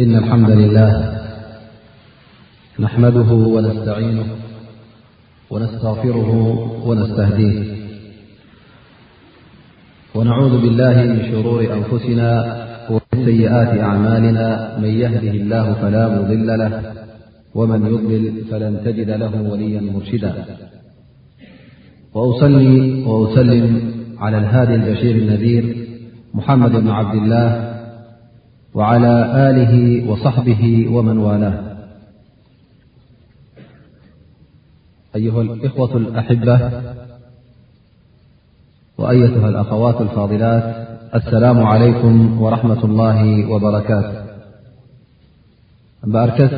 إن الحمد لله نحمده ونستعينه ونستغفره ونستهديه ونعوذ بالله من شرور أنفسنا ومن سيئات أعمالنا من يهده الله فلا مضل له ومن يضلل فلن تجد له وليا مرشدا وأسلم على الهادي البشير النذير محمد بن عبد الله وعلى آله وصحبه ومن والاه أيها الأخوة الأحبة وأيتها الأخوات الفاضلات السلام عليكم ورحمة الله وبركاته بأركس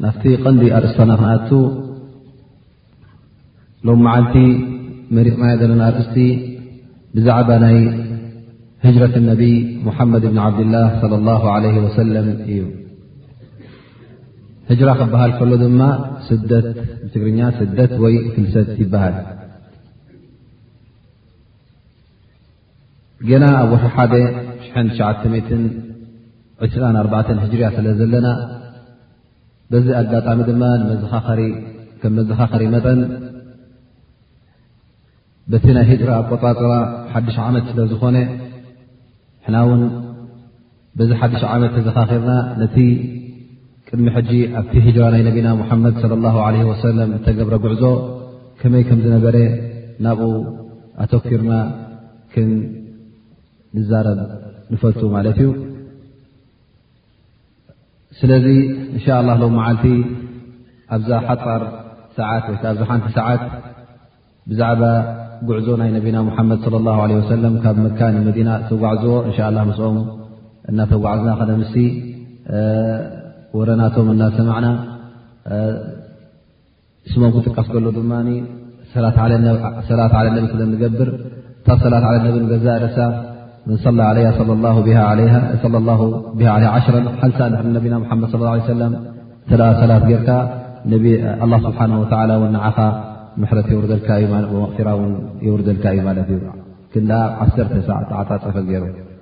نفتي قندي أرصتنانت ሎም መዓልቲ መሪቕናዮ ዘለና ኣርእስቲ ብዛዕባ ናይ ህጅረት ነቢይ ሙሓመድ ብን ዓብድላህ ለ ላ ለ ወሰለም እዩ ህጅራ ክበሃል ከሎ ድማ ስደት ብትግርኛ ስደት ወይ ፍልሰት ይበሃል ገና ኣብ ወሒ ሓደ 1924 ህጅርያ ስለ ዘለና በዚ ኣጋጣሚ ድማ ከም መዘኻኸሪ መጠን በቲ ናይ ህጅራ ኣቆፃፅራ ሓዱሽ ዓመት ስለ ዝኾነ ሕና ውን በዚ ሓዱሽ ዓመት ተዘኻኺርና ነቲ ቅድሚ ሕጂ ኣብቲ ህጅራ ናይ ነቢና ሙሓመድ ለ ላ ለ ወሰለም እተገብረ ጉዕዞ ከመይ ከም ዝነበረ ናብኡ ኣተኪርና ክንዛረብ ንፈልቱ ማለት እዩ ስለዚ እንሻ ላ ሎም መዓልቲ ኣብዛ ሓፃር ሰዓት ወይከ ኣብዛ ሓንቲ ሰዓት ብዛዕባ ጉዕዞ ናይ ነቢና ሙሓመድ ለ ላ ለ ወሰለም ካብ መካ ንመዲና ዝተጓዕዝዎ እንሻ ላ ምስኦም እናተጓዕዝና ከነምሲ ወረናቶም እናሰማዕና ስሞም ክጥቀስ ከሎ ድማ ሰላት ዓለ ነቢ ስለ ንገብር እታ ሰላት ዓለ ነቢ ንገዛ ርእሳ መን صለ ለያ ዓሽረ ሓንሳ ድሪ ነቢና ሓመድ ص ه ሰለም እተ ሰላት ጌርካ ነቢ ኣላ ስብሓን ወላ ውን ንዓኻ ምሕረት የውርደልካ ዩ መቕፊራ ውን የውርደልካ እዩ ማለት እዩ ክዓ ዓሰተ ሰዓ ተዓፃፀፈ ገይሩ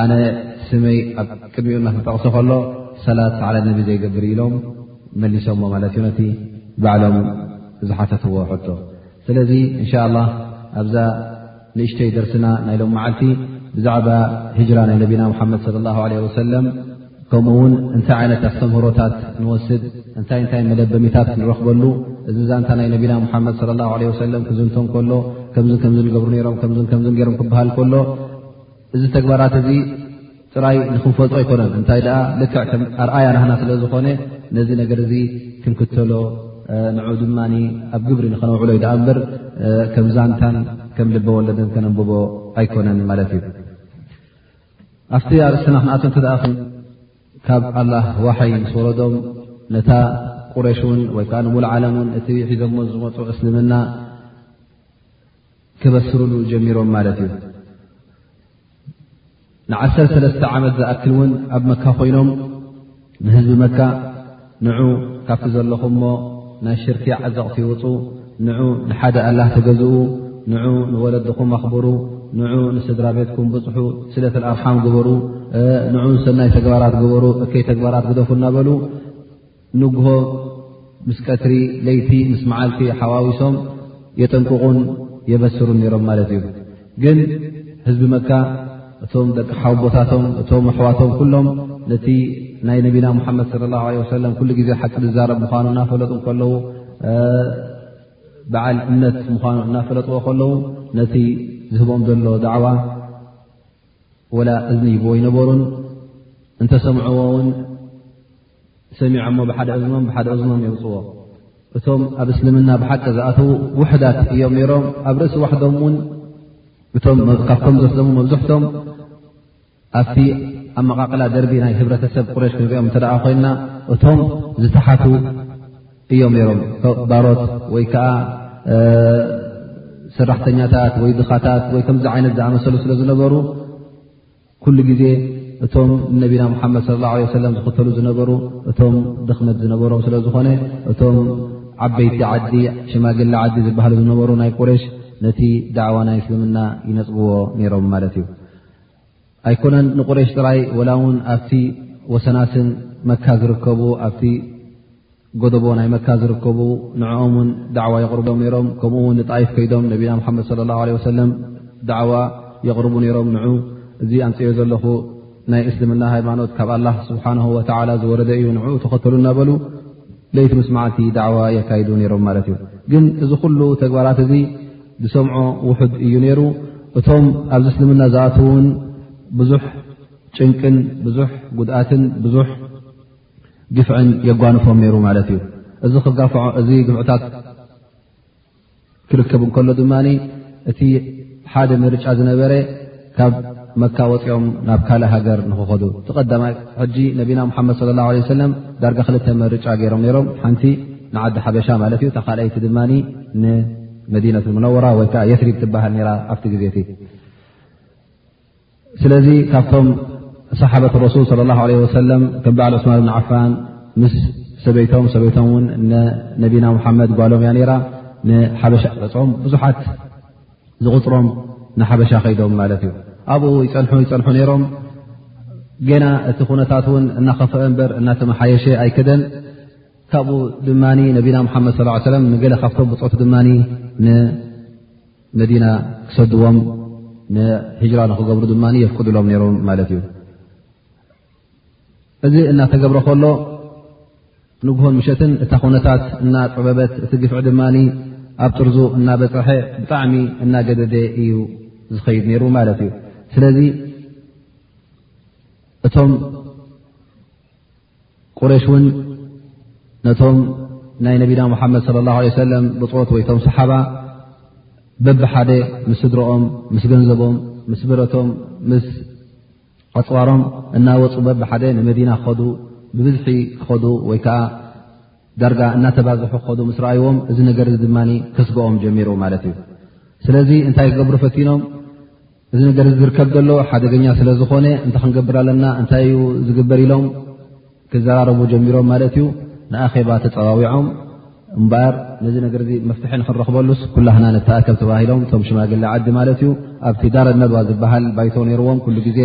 ኣነ ስመይ ኣብ ቅድሚኡ እናተጠቕሰ ከሎ ሰላት ዓለ ነቢ ዘይገብር ኢሎም መሊሶሞ ማለት እዩ ነቲ ባዕሎም ዝሓተትዎ ሕቶ ስለዚ እንሻ ላ ኣብዛ ንእሽተይ ደርስና ናይ ሎም መዓልቲ ብዛዕባ ሂጅራ ናይ ነቢና ሓመድ ለ ላ ለ ወሰለም ከምኡ ውን እንታይ ዓይነት ኣስተምህሮታት ንወስድ እንታይ እንታይ መለበሚታት ክንረክበሉ እዚ ዛንታ ናይ ነቢና ሓመድ ለ ላ ለ ወሰለም ክዝንቶም ከሎ ከምዚ ከምዚ ንገብሩ ሮም ከ ከ ሮም ክበሃል ከሎ እዚ ተግባራት እዚ ጥራይ ንክንፈልጦ ኣይኮነን እንታይ ደኣ ልክዕ ከም ኣርኣያ ናህና ስለ ዝኾነ ነዚ ነገር እዚ ክንክተሎ ንዑ ድማ ኣብ ግብሪ ንኸነውዕሎ ዩ ደኣ እምበር ከም ዛንታን ከም ልበ ወለድን ከነንብቦ ኣይኮነን ማለት እዩ ኣብቲ ኣርእስትና ክንኣቶ እንተ ደኣ ካብ ኣላ ዋሓይ ምስ ወረዶም ነታ ቁረሽ እውን ወይ ከዓ ንሙሉ ዓለም እውን እቲ ሒዞሞ ዝመፁ እስልምና ከበስሩሉ ጀሚሮም ማለት እዩ ን13 ዓመት ዝኣክል እውን ኣብ መካ ኮይኖም ንህዝቢ መካ ንዑ ካብቲ ዘለኹምሞ ናይ ሽርክ ዓዘቕቲ ይውፁ ንዑ ንሓደ ኣላህ ተገዝኡ ንዑ ንወለድኹም ኣኽብሩ ንዑ ንስድራ ቤትኩም ብፅሑ ስለት ኣርሓም ግበሩ ንዑ ሰናይ ተግባራት ግበሩ እከይ ተግባራት ግደፉ እናበሉ ንግሆ ምስ ቀትሪ ለይቲ ምስ መዓልቲ ሓዋዊሶም የጠንቅቑን የበስሩን ነይሮም ማለት እዩ ግን ህዝቢ መካ እቶም ደቂ ሓወቦታቶም እቶም ኣሕዋቶም ኩሎም ነቲ ናይ ነቢና ሙሓመድ ስለ ላሁ ለ ወሰለም ኩሉ ግዜ ሓቂ ዝዛረብ ምዃኑ እናፈለጡ ከለዉ በዓል እምነት ምዃኑ እናፈለጥዎ ከለዉ ነቲ ዝህቦም ዘሎ ዳዕዋ ወላ እዝኒ ይቦ ይነበሩን እንተሰምዕዎ ውን ሰሚዖሞ ብሓደ እዝኖም ብሓደ እዝኖም የውፅዎ እቶም ኣብ እስልምና ብሓቂ ዝኣተዉ ውሕዳት እዮም ነይሮም ኣብ ርእሲ ዋሕዶም እውን እቶም ካብቶም ዘስለሙ መብዝሕቶም ኣብቲ ኣመቓቕላ ደርቢ ናይ ህብረተሰብ ቁረሽ ክንሪኦም እተ ኮይና እቶም ዝተሓቱ እዮም ነይሮም ባሮት ወይ ከዓ ሰራሕተኛታት ወይ ድኻታት ወይ ከምዚ ዓይነት ዝኣመሰሉ ስለ ዝነበሩ ኩሉ ግዜ እቶም ንነቢና ሙሓመድ ለ ላه ሰለም ዝኽተሉ ዝነበሩ እቶም ድኽመት ዝነበሮም ስለ ዝኾነ እቶም ዓበይቲ ዓዲ ሽማግሊ ዓዲ ዝበሃሉ ዝነበሩ ናይ ቁሬሽ ነቲ ዳዕዋ ናይ እስልምና ይነፅብዎ ነይሮም ማለት እዩ ኣይኮነን ንቁሬሽ ጥራይ ወላ እውን ኣብቲ ወሰናስን መካ ዝርከቡ ኣብቲ ጎደቦ ናይ መካ ዝርከቡ ንዕኦም ውን ዳዕዋ የቕርቦም ነይሮም ከምኡ ውን ንጣይፍ ከይዶም ነቢና ሓመድ ለ ላ ለ ወሰለም ዳዕዋ የቕርቡ ነይሮም ንዑ እዚ ኣምፅዮ ዘለኹ ናይ እስልምና ሃይማኖት ካብ ኣላ ስብሓን ወላ ዝወረደ እዩ ንዑ ተኸተሉ እናበሉ ለይቲ ምስ መዓልቲ ዳዕዋ የካይዱ ነይሮም ማለት እዩ ግን እዚ ኩሉ ተግባራት እዚ ዝሰምዖ ውሑድ እዩ ነይሩ እቶም ኣብዚ እስልምና ዝኣትውን ብዙሕ ጭንቅን ብዙሕ ጉድኣትን ብዙሕ ግፍዕን የጓንፎም ነይሩ ማለት እዩ እዚ ክጋፍዖ እዚ ግፍዕታት ክርከብ እንከሎ ድማ እቲ ሓደ ምርጫ ዝነበረ ካብ መካ ወፂኦም ናብ ካልእ ሃገር ንክኸዱ እቲ ቀዳማይ ሕጂ ነቢና ሙሓመድ ስለ ላሁ ለ ሰለም ዳርጋ ክልተ ምርጫ ገይሮም ነይሮም ሓንቲ ንዓዲ ሓበሻ ማለት እዩ ተካልኣይቲ ድማ ንመዲነት ሙነወራ ወይከዓ የትሪብ ትበሃል ነራ ኣብቲ ግዜ እቲ ስለዚ ካብቶም ሰሓበት ረሱል صለ ላه ለ ወሰለም ከም በዓል ዑስማን ብን ዓፋን ምስ ሰበይቶም ሰበይቶም እውን ነቢና ሙሓመድ ጓሎም እያ ነራ ንሓበሻ ገጾም ብዙሓት ዝቕፅሮም ንሓበሻ ከይዶም ማለት እዩ ኣብኡ ይፀንሑ ይፀንሑ ነይሮም ገና እቲ ኩነታት እውን እናኸፍአ እምበር እናተመሓየሸ ኣይክደን ካብኡ ድማ ነቢና ሙሓመድ ስ ሰለም ንገለ ካብቶም ብፆት ድማ መዲና ክሰድዎም ንሂጅራ ንክገብሩ ድማ የፍቅድሎም ነይሮም ማለት እዩ እዚ እናተገብረ ከሎ ንግሆን ምሸትን እታ ኩነታት እናፀበበት እቲ ግፍዒ ድማ ኣብ ጥርዙ እናበፀሐ ብጣዕሚ እናገደደ እዩ ዝኸይድ ነይሩ ማለት እዩ ስለዚ እቶም ቁሬሽ እውን ነቶም ናይ ነቢና ሙሓመድ ለ ላ ለ ሰለም ብፆት ወይ ቶም ሰሓባ በብ ሓደ ምስ ስድሮኦም ምስ ገንዘቦም ምስ ብረቶም ምስ ኣፅዋሮም እናወፁ በብ ሓደ ንመዲና ክኸዱ ብብዝሒ ክኸዱ ወይ ከዓ ዳርጋ እናተባዝሑ ክኸዱ ምስ ረኣይዎም እዚ ነገር እዚ ድማ ከስግኦም ጀሚሩ ማለት እዩ ስለዚ እንታይ ክገብሩ ፈቲኖም እዚ ነገር ዝርከብ ዘሎ ሓደገኛ ስለ ዝኾነ እንተ ክንገብር ኣለና እንታይ ዩ ዝግበር ኢሎም ክዘራረቡ ጀሚሮም ማለት እዩ ንኣኼባ ተፀዋዊዖም እምበር ነዚ ነገር ዚ መፍትሒ ንክንረኽበሉስ ኩላህና ንተኣከብ ተባሂሎም እቶም ሽማግለ ዓዲ ማለት እዩ ኣብቲ ዳረ ነድዋ ዝበሃል ባይቶ ነይርዎም ኩሉ ግዜ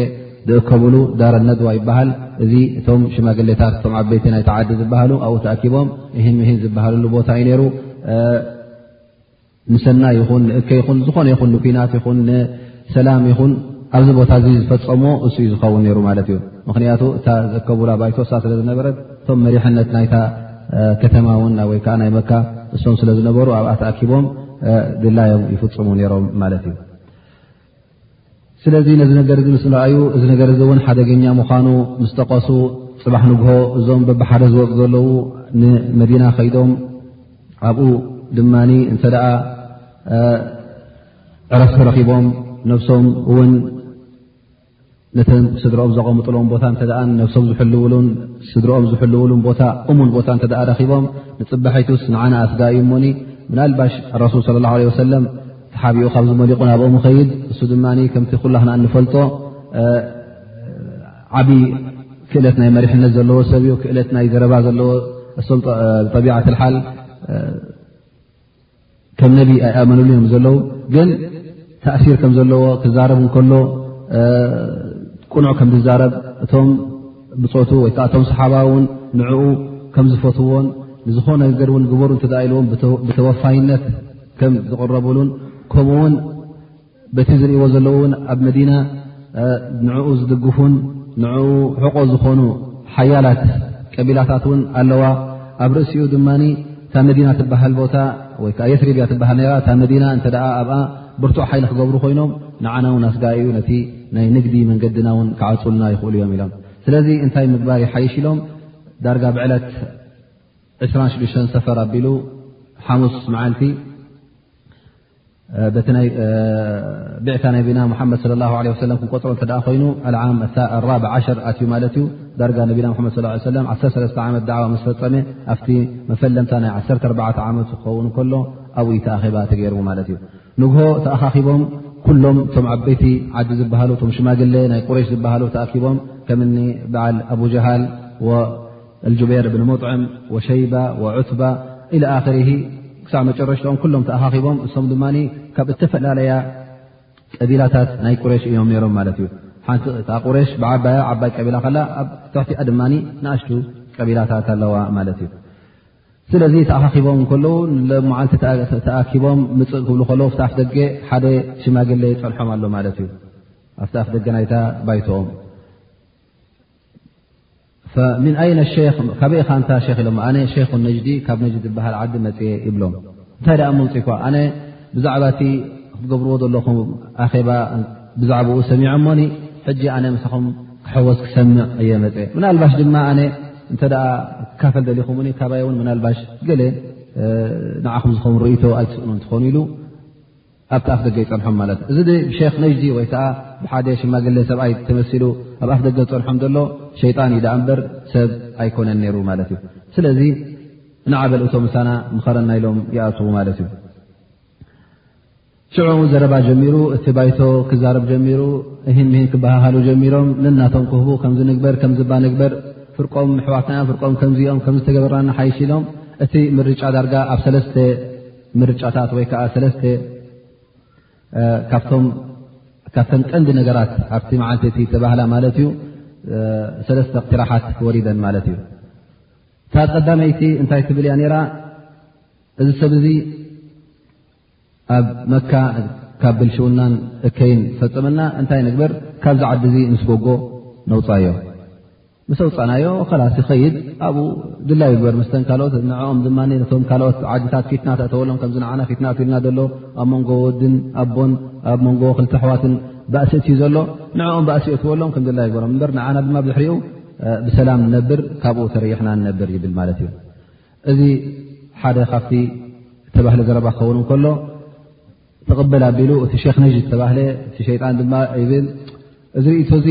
ዝእከብሉ ዳረ ነድዋ ይበሃል እዚ እቶም ሽማግሌታት እቶም ዓበይቲ ናይተዓዲ ዝበሃሉ ኣብኡ ተኣኪቦም እሂን ምሂን ዝበሃልሉ ቦታ እዩ ነይሩ ንሰናይ ይኹን ንእከ ይኹን ዝኾነ ይኹን ንኲናት ይኹን ንሰላም ይኹን ኣብዚ ቦታ እዚ ዝፈፀሞ እሱ እዩ ዝኸውን ነይሩ ማለት እዩ ምኽንያቱ እታ ዘከቡላ ባይቶሳ ስለ ዝነበረት እቶም መሪሕነት ናይታ ከተማ እውን ወይ ከዓ ናይ መካ እሶም ስለ ዝነበሩ ኣብኣ ተኣኪቦም ድላዮም ይፍፅሙ ነይሮም ማለት እዩ ስለዚ ነዚ ነገር እዚ ምስ ረኣዩ እዚ ነገር እዚ እውን ሓደገኛ ምዃኑ ምስ ጠቐሱ ፅባሕ ንግሆ እዞም በብሓደ ዝወፁ ዘለዉ ንመዲና ከይዶም ኣብኡ ድማ እንተ ደኣ ዕረፍቲ ረኺቦም ነብሶም እውን ነተን ስድሮኦም ዘቐምጥሎም ቦታ እተ ነብሶም ዝሕልውሉን ስድሮኦም ዝሕልውሉን ቦታ እሙን ቦታ እተ ረኪቦም ንፅባሒቱስ ንዓና ኣስጋዩ ሞኒ ምናልባሽ ረሱል ስለ ላ ለ ወሰለም ተሓቢኡ ካብዚ መሊቑ ናብኦም ኸይድ እሱ ድማ ከምቲ ኩላክና እንፈልጦ ዓብ ክእለት ናይ መሪሕነት ዘለዎ ሰብ እዩ ክእለት ናይ ዘረባ ዘለዎ እም ጠቢዓት ሓል ከም ነቢ ኣይኣመኑሉ እዮም ዘለዉ ግን ተእሲር ከም ዘለዎ ክዛረብ እንከሎ ቁኑዕ ከም ዝዛረብ እቶም ብፆቱ ወይከዓ እቶም ሰሓባ እውን ንዕኡ ከም ዝፈትዎን ንዝኾነ ነገር እውን ግበሩ እተ ኢልዎም ብተወፋይነት ከም ዝቕረብሉን ከምኡውን በቲ ዝርእዎ ዘለዉ እውን ኣብ መዲና ንዕኡ ዝድግፉን ንዕኡ ሕቆ ዝኾኑ ሓያላት ቀቢላታት እውን ኣለዋ ኣብ ርእሲኡ ድማ እታ መዲና ትበሃል ቦታ ወይከዓ የትሪብያ ትበሃል ራ እታ መዲና እተ ኣብ ብርቱዕ ሓይሊ ክገብሩ ኮይኖም ንዓና ውን ኣስጋኢ እዩ ነቲ ናይ ንግዲ መንገድና ውን ክዓፁልና ይኽእሉ እዮም ኢሎም ስለዚ እንታይ ምግባር ይሓይሽ ኢሎም ዳርጋ ብዕለት 26 ሰፈር ኣቢሉ ሓሙስ መዓልቲ በቲ ናይ ብዕታ ነቢና ሙሓመድ ለ ላሁ ለ ሰለም ክንቆፅሮ እተ ኮይኑ ዓም ኣራብ ዓሽር ኣትዩ ማለት እዩ ዳርጋ ነቢና ሓመድ ስ ሰለም ዓሰሰለስተ ዓመት ዳዕዋ ምስ ፈፀመ ኣብቲ መፈለምታ ናይ ዓሰርተ ኣርባዕተ ዓመት ዝኸውን ከሎ ኣብኡ ተኣኺባ ተገይሩ ማለት እዩ ንግሆ ተኣኻኺቦም ኩሎም እቶም ዓበይቲ ዓዲ ዝበሃሉ እቶም ሽማግለ ናይ ቁረሽ ዝበሃሉ ተኣኪቦም ከምኒ በዓል ኣቡጀሃል ኣልጁቤር እብን ሙጥዕም ወሸይባ ወዑትባ ኢለ ኣክር ክሳዕ መጨረሽትኦም ኩሎም ተኣኻኺቦም እሶም ድማ ካብ እተፈላለያ ቀቢላታት ናይ ቁሬሽ እዮም ነይሮም ማለት እዩ ሓንቲ እታ ቁሬሽ ብዓባያ ዓባይ ቀቢላ ከላ ኣብ ትሕቲኣ ድማ ንኣሽቱ ቀቢላታት ኣለዋ ማለት እዩ ስለዚ ተኣኻኺቦም ከለዉ ንለመዓልቲ ተኣኪቦም ምፅእ ክብሉ ከለዉ ፍታፍ ደገ ሓደ ሽማግለ ይፀንሖም ኣሎ ማለት እዩ ኣብቲ ኣፍ ደገ ናይታ ባይትኦም ምን ኣይነ ክ ካበይ ኻ እንታ ክ ኢሎ ኣነ ክ ነጅዲ ካብ ነጅ ዝበሃል ዓዲ መፅ ይብሎም እንታይ ደኣ መውፅእኳ ኣነ ብዛዕባ እቲ ክትገብርዎ ዘለኹም ኣኼባ ብዛዕባኡ ሰሚዖ ሞኒ ሕጂ ኣነ ምሳኹም ክሐወስ ክሰምዕ እየ መፀ ምናልባሽ ድማ ኣነ እንተ ክካፈል ዘሊኹምኒ ካባይ እውን ምናልባሽ ገለ ንዓኹም ዝኸውን ርእቶ ኣይትስእኑ እንትኾኑ ኢሉ ኣብቲ ኣፍ ደገ ይፀንሖም ማለት እዚ ሸክ ነጅዲ ወይ ከዓ ብሓደ ሽማግሌ ሰብኣይ ተመሲሉ ኣብ ኣፍ ደገ ዝፀንሖም ዘሎ ሸይጣን እዩ ዳኣ እምበር ሰብ ኣይኮነን ነይሩ ማለት እዩ ስለዚ ንዓበል እቶ ምሳና ምኸረና ኢሎም ይኣትዉ ማለት እዩ ሽዑ ዘረባ ጀሚሩ እቲ ባይቶ ክዛረብ ጀሚሩ እሂን ምሂን ክበሃሃሉ ጀሚሮም ንናቶም ክህቡ ከምዝንግበር ከምዝባ ንግበር ፍርቆም ምሕዋትና እዮም ፍርቆም ከምዚኦም ከምዝተገበርና ሓይሽ ኢሎም እቲ ምርጫ ዳርጋ ኣብ ሰለስተ ምርጫታት ወይ ከዓ ሰለስተ ካብቶም ካብተን ቀንዲ ነገራት ኣብቲ መዓልቲ እቲ ተባህላ ማለት እዩ ሰለስተ ቅትራሓት ክወሪደን ማለት እዩ እታ ቀዳመይቲ እንታይ ትብል እያ ነራ እዚ ሰብ እዚ ኣብ መካ ካብ ብልሽውናን እከይን ፈፀመና እንታይ ንግበር ካብዚ ዓዲ እዚ ምስ ጎጎ ነውፃዮ ምስ ኣውፃእናዮ ከላስ ይኸይድ ኣብኡ ድላዩ ግበር ምስተን ካልኦት ንዕኦም ድማ ነቶም ካልኦት ዓድታት ፊትና ተእተወሎም ከምዚ ንዓና ፊትና እትልና ዘሎ ኣብ መንጎ ወድን ኣቦን ኣብ መንጎ ክልተ ኣሕዋትን ባእሲ እትዩ ዘሎ ንዕኦም ባእሲ እትወሎም ከም ድላ ይግበሮም እበር ንዓና ድማ ብድሕሪኡ ብሰላም ንነብር ካብኡ ተረይሕና ንነብር ይብል ማለት እዩ እዚ ሓደ ካብቲ ተባህሊ ዘረባ ክኸውን ከሎ ተቕበል ኣቢሉ እቲ ሸክ ነዥ ዝተባህለ እቲ ሸይጣን ድማ ይብል እዚ ርእቶ እዚ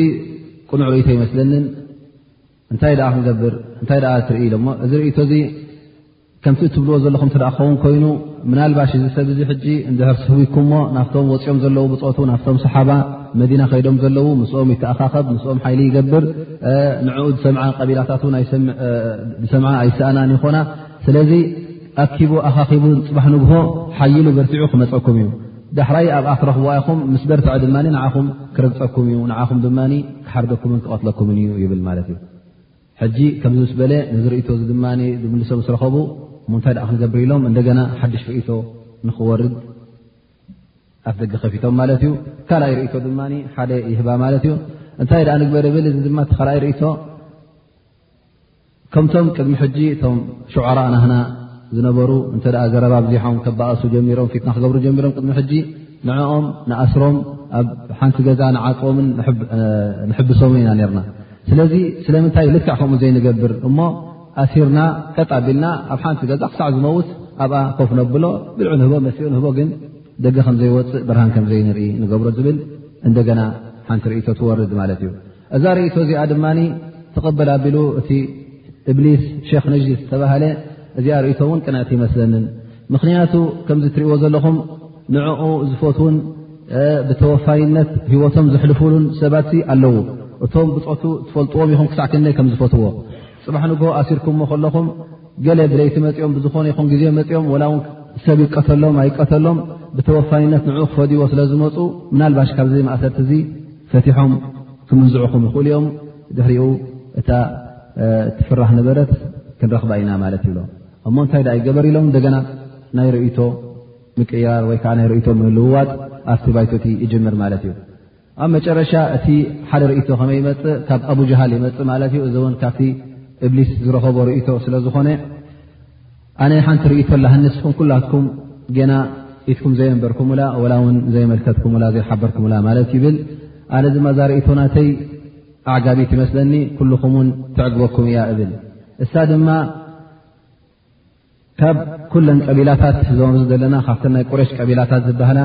ቅኑዕ ርእቶ ይመስለንን እንታይ ደኣ ክንገብር እንታይ ደኣ ትርኢ ኢሎሞ እዚ ርእቶ እዚ ከምቲ እትብልዎ ዘለኹም እተ ክኸውን ኮይኑ ምናልባሽ እዚ ሰብ እዚ ሕጂ እንድሕር ስህዊኩምሞ ናፍቶም ወፂኦም ዘለዉ ብፆቱ ናፍቶም ሰሓባ መዲና ከይዶም ዘለዉ ምስኦም ይተኣኻኸብ ምስኦም ሓይሊ ይገብር ንዕኡ ዝሰምዓ ቀቢላታት ን ዝሰምዓ ኣይሰኣናን ይኾና ስለዚ ኣኪቡ ኣኻኺቡ ፅባሕ ንግሆ ሓይሉ በርቲዑ ክመፀኩም እዩ ዳሕራይ ኣብኣ ክረኽቡ ይኹም ምስ በርትዐ ድማ ንዓኹም ክረግፀኩም እዩ ንዓኹም ድማ ክሓርደኩምን ክቐትለኩምን እዩ ይብል ማለት እዩ ሕጂ ከምዚ ምስ በለ ነዚ ርእቶ እዚ ድማ ዝምልሶ ምስ ረኸቡ ምንታይ ዳኣ ክንገብር ኢሎም እንደገና ሓድሽ ርእቶ ንክወርድ ኣፍ ደገ ከፊቶም ማለት እዩ ካልኣይ ርእቶ ድማ ሓደ ይህባ ማለት እዩ እንታይ ዳኣ ንግበር ብል እዚ ድማ እቲ ካልኣይ ርእቶ ከምቶም ቅድሚ ሕጂ እቶም ሸዓራ ናህና ዝነበሩ እንተ ዘረባ ብዚሖም ከባእሱ ጀሚሮም ፊትና ክገብሩ ጀሚሮም ቅድሚ ሕጂ ንዕኦም ንኣስሮም ኣብ ሓንቲ ገዛ ንዓፅቦምን ንሕብሶምን ኢና ነርና ስለዚ ስለምንታይ ልክዕ ከምኡ ዘይንገብር እሞ ኣሲርና ቀጥ ኣቢልና ኣብ ሓንቲ ገዛ ክሳዕ ዝመውት ኣብኣ ኮፍ ነብሎ ብልዑ ንህቦ መስኡ ንህቦ ግን ደገ ከምዘይወፅእ ብርሃን ከምዘይንርኢ ንገብሮ ዝብል እንደገና ሓንቲ ርእቶ ትወርድ ማለት እዩ እዛ ርእቶ እዚኣ ድማ ተቐበል ኣቢሉ እቲ እብሊስ ክ ነጅ ዝተባሃለ እዚኣ ርእቶ እውን ቅንዕቲ ይመስለንን ምኽንያቱ ከምዚ ትሪእዎ ዘለኹም ንዕኡ ዝፈትውን ብተወፋይነት ሂወቶም ዘሕልፉሉን ሰባት ኣለዉ እቶም ብፆቱ ትፈልጥዎም ይኹም ክሳዕ ክነ ከም ዝፈትዎ ፅባሕ ንግሆ ኣሲርኩምዎ ከለኹም ገለ ብለይቲ መፅኦም ብዝኾነ ይኹን ግዜ መፅኦም ወላ ውን ሰብ ይቀተሎም ኣይቀተሎም ብተወፋይነት ንኡ ክፈድዎ ስለ ዝመፁ ምናልባሽ ካብዚ ማእሰርቲ እዚ ፈትሖም ክምንዝዑኹም ይኽእሉ እዮም ድሕሪኡ እታ ትፍራህ ነበረት ክንረኽባ ኢና ማለት ይብሎ እሞ እንታይ ዳኣ ይገበር ኢሎም እንደገና ናይ ርእቶ ምቅያር ወይ ከዓ ናይ ርእቶ ምልውዋጥ ኣብቲ ባይቶቲ ይጅምር ማለት እዩ ኣብ መጨረሻ እቲ ሓደ ርእቶ ከመይ ይመፅእ ካብ ኣቡጀሃል ይመፅእ ማለት እዩ እዚ እውን ካብቲ እብሊስ ዝረኸቦ ርእቶ ስለ ዝኾነ ኣነ ሓንቲ ርእቶ ላሃንስኩም ኩላትኩም ገና ኢትኩም ዘየንበርኩምላ ወላ እውን ዘየመልከትኩምላ ዘይሓበርኩምላ ማለት ይብል ኣነ ድማ እዛ ርእቶ ናተይ ኣዕጋቢት ይመስለኒ ኩልኹም ውን ትዕግበኩም እያ እብል እሳ ድማ ካብ ኩለን ቀቢላታት ዞም ዘለና ካብተን ናይ ቁሬሽ ቀቢላታት ዝበሃላ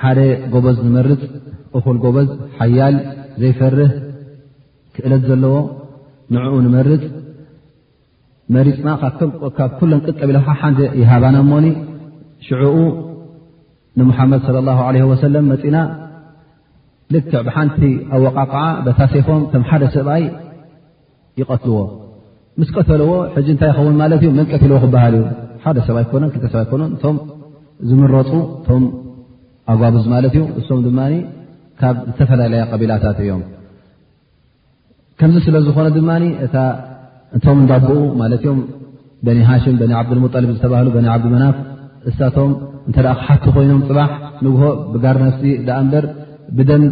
ሓደ ጎበዝ ዝመርፅ እኹል ጎበዝ ሓያል ዘይፈርህ ክእለት ዘለዎ ንዕኡ ንመርፅ መሪፅና ካብ ኩለን ቅጥ ቀቢላ ሓሓንደ ይሃባና እሞኒ ሽዕኡ ንሙሓመድ ለ ላ ለ ወሰለም መፂና ልክዕ ብሓንቲ ኣወቓቕዓ በታሴፎም ከም ሓደ ሰብኣይ ይቀትልዎ ምስ ቀተልዎ ሕጂ እንታይ ይኸውን ማለት እዩ መን ቀትልዎ ክበሃል እዩ ሓደ ሰብ ኣይኮነን ክልተ ሰብ ኣይኮነን እቶም ዝምረፁ እቶም ኣጓብዝ ማለት እዩ እሶም ድማ ካብ ዝተፈላለያ ቀቢላታት እዮም ከምዚ ስለ ዝኾነ ድማ እታ እቶም እንዳቦኡ ማለት እዮም በኒ ሃሽም በኒ ዓብዱልሙጠልብ ዝተባህሉ በኒ ዓብዱመናፍ እሳቶም እንተ ክሓቲ ኮይኖም ፅባሕ ንግሆ ብጋር ነፍሲ ዳኣ እምበር ብደም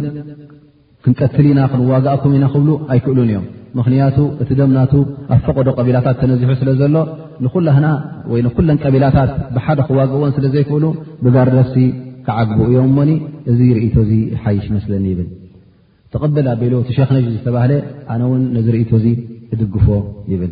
ክንቀትል ኢና ክንዋጋእኩም ኢና ክብሉ ኣይክእሉን እዮም ምክንያቱ እቲ ደም ናቱ ኣብ ፈቐዶ ቀቢላታት ተነዚሑ ስለ ዘሎ ንኩላህና ወይ ንኩለን ቀቢላታት ብሓደ ክዋግእዎን ስለ ዘይክእሉ ብጋር ነፍሲ ክዓግቡ እዮም እሞኒ እዚ ርእቶ እዚ ሓይሽ መስለኒ ይብል ተቐብል ኣቢሉ እቲ ሸክነጅ ዝተባህለ ኣነ እውን ነዚ ርእቶ እዚ እድግፎ ይብል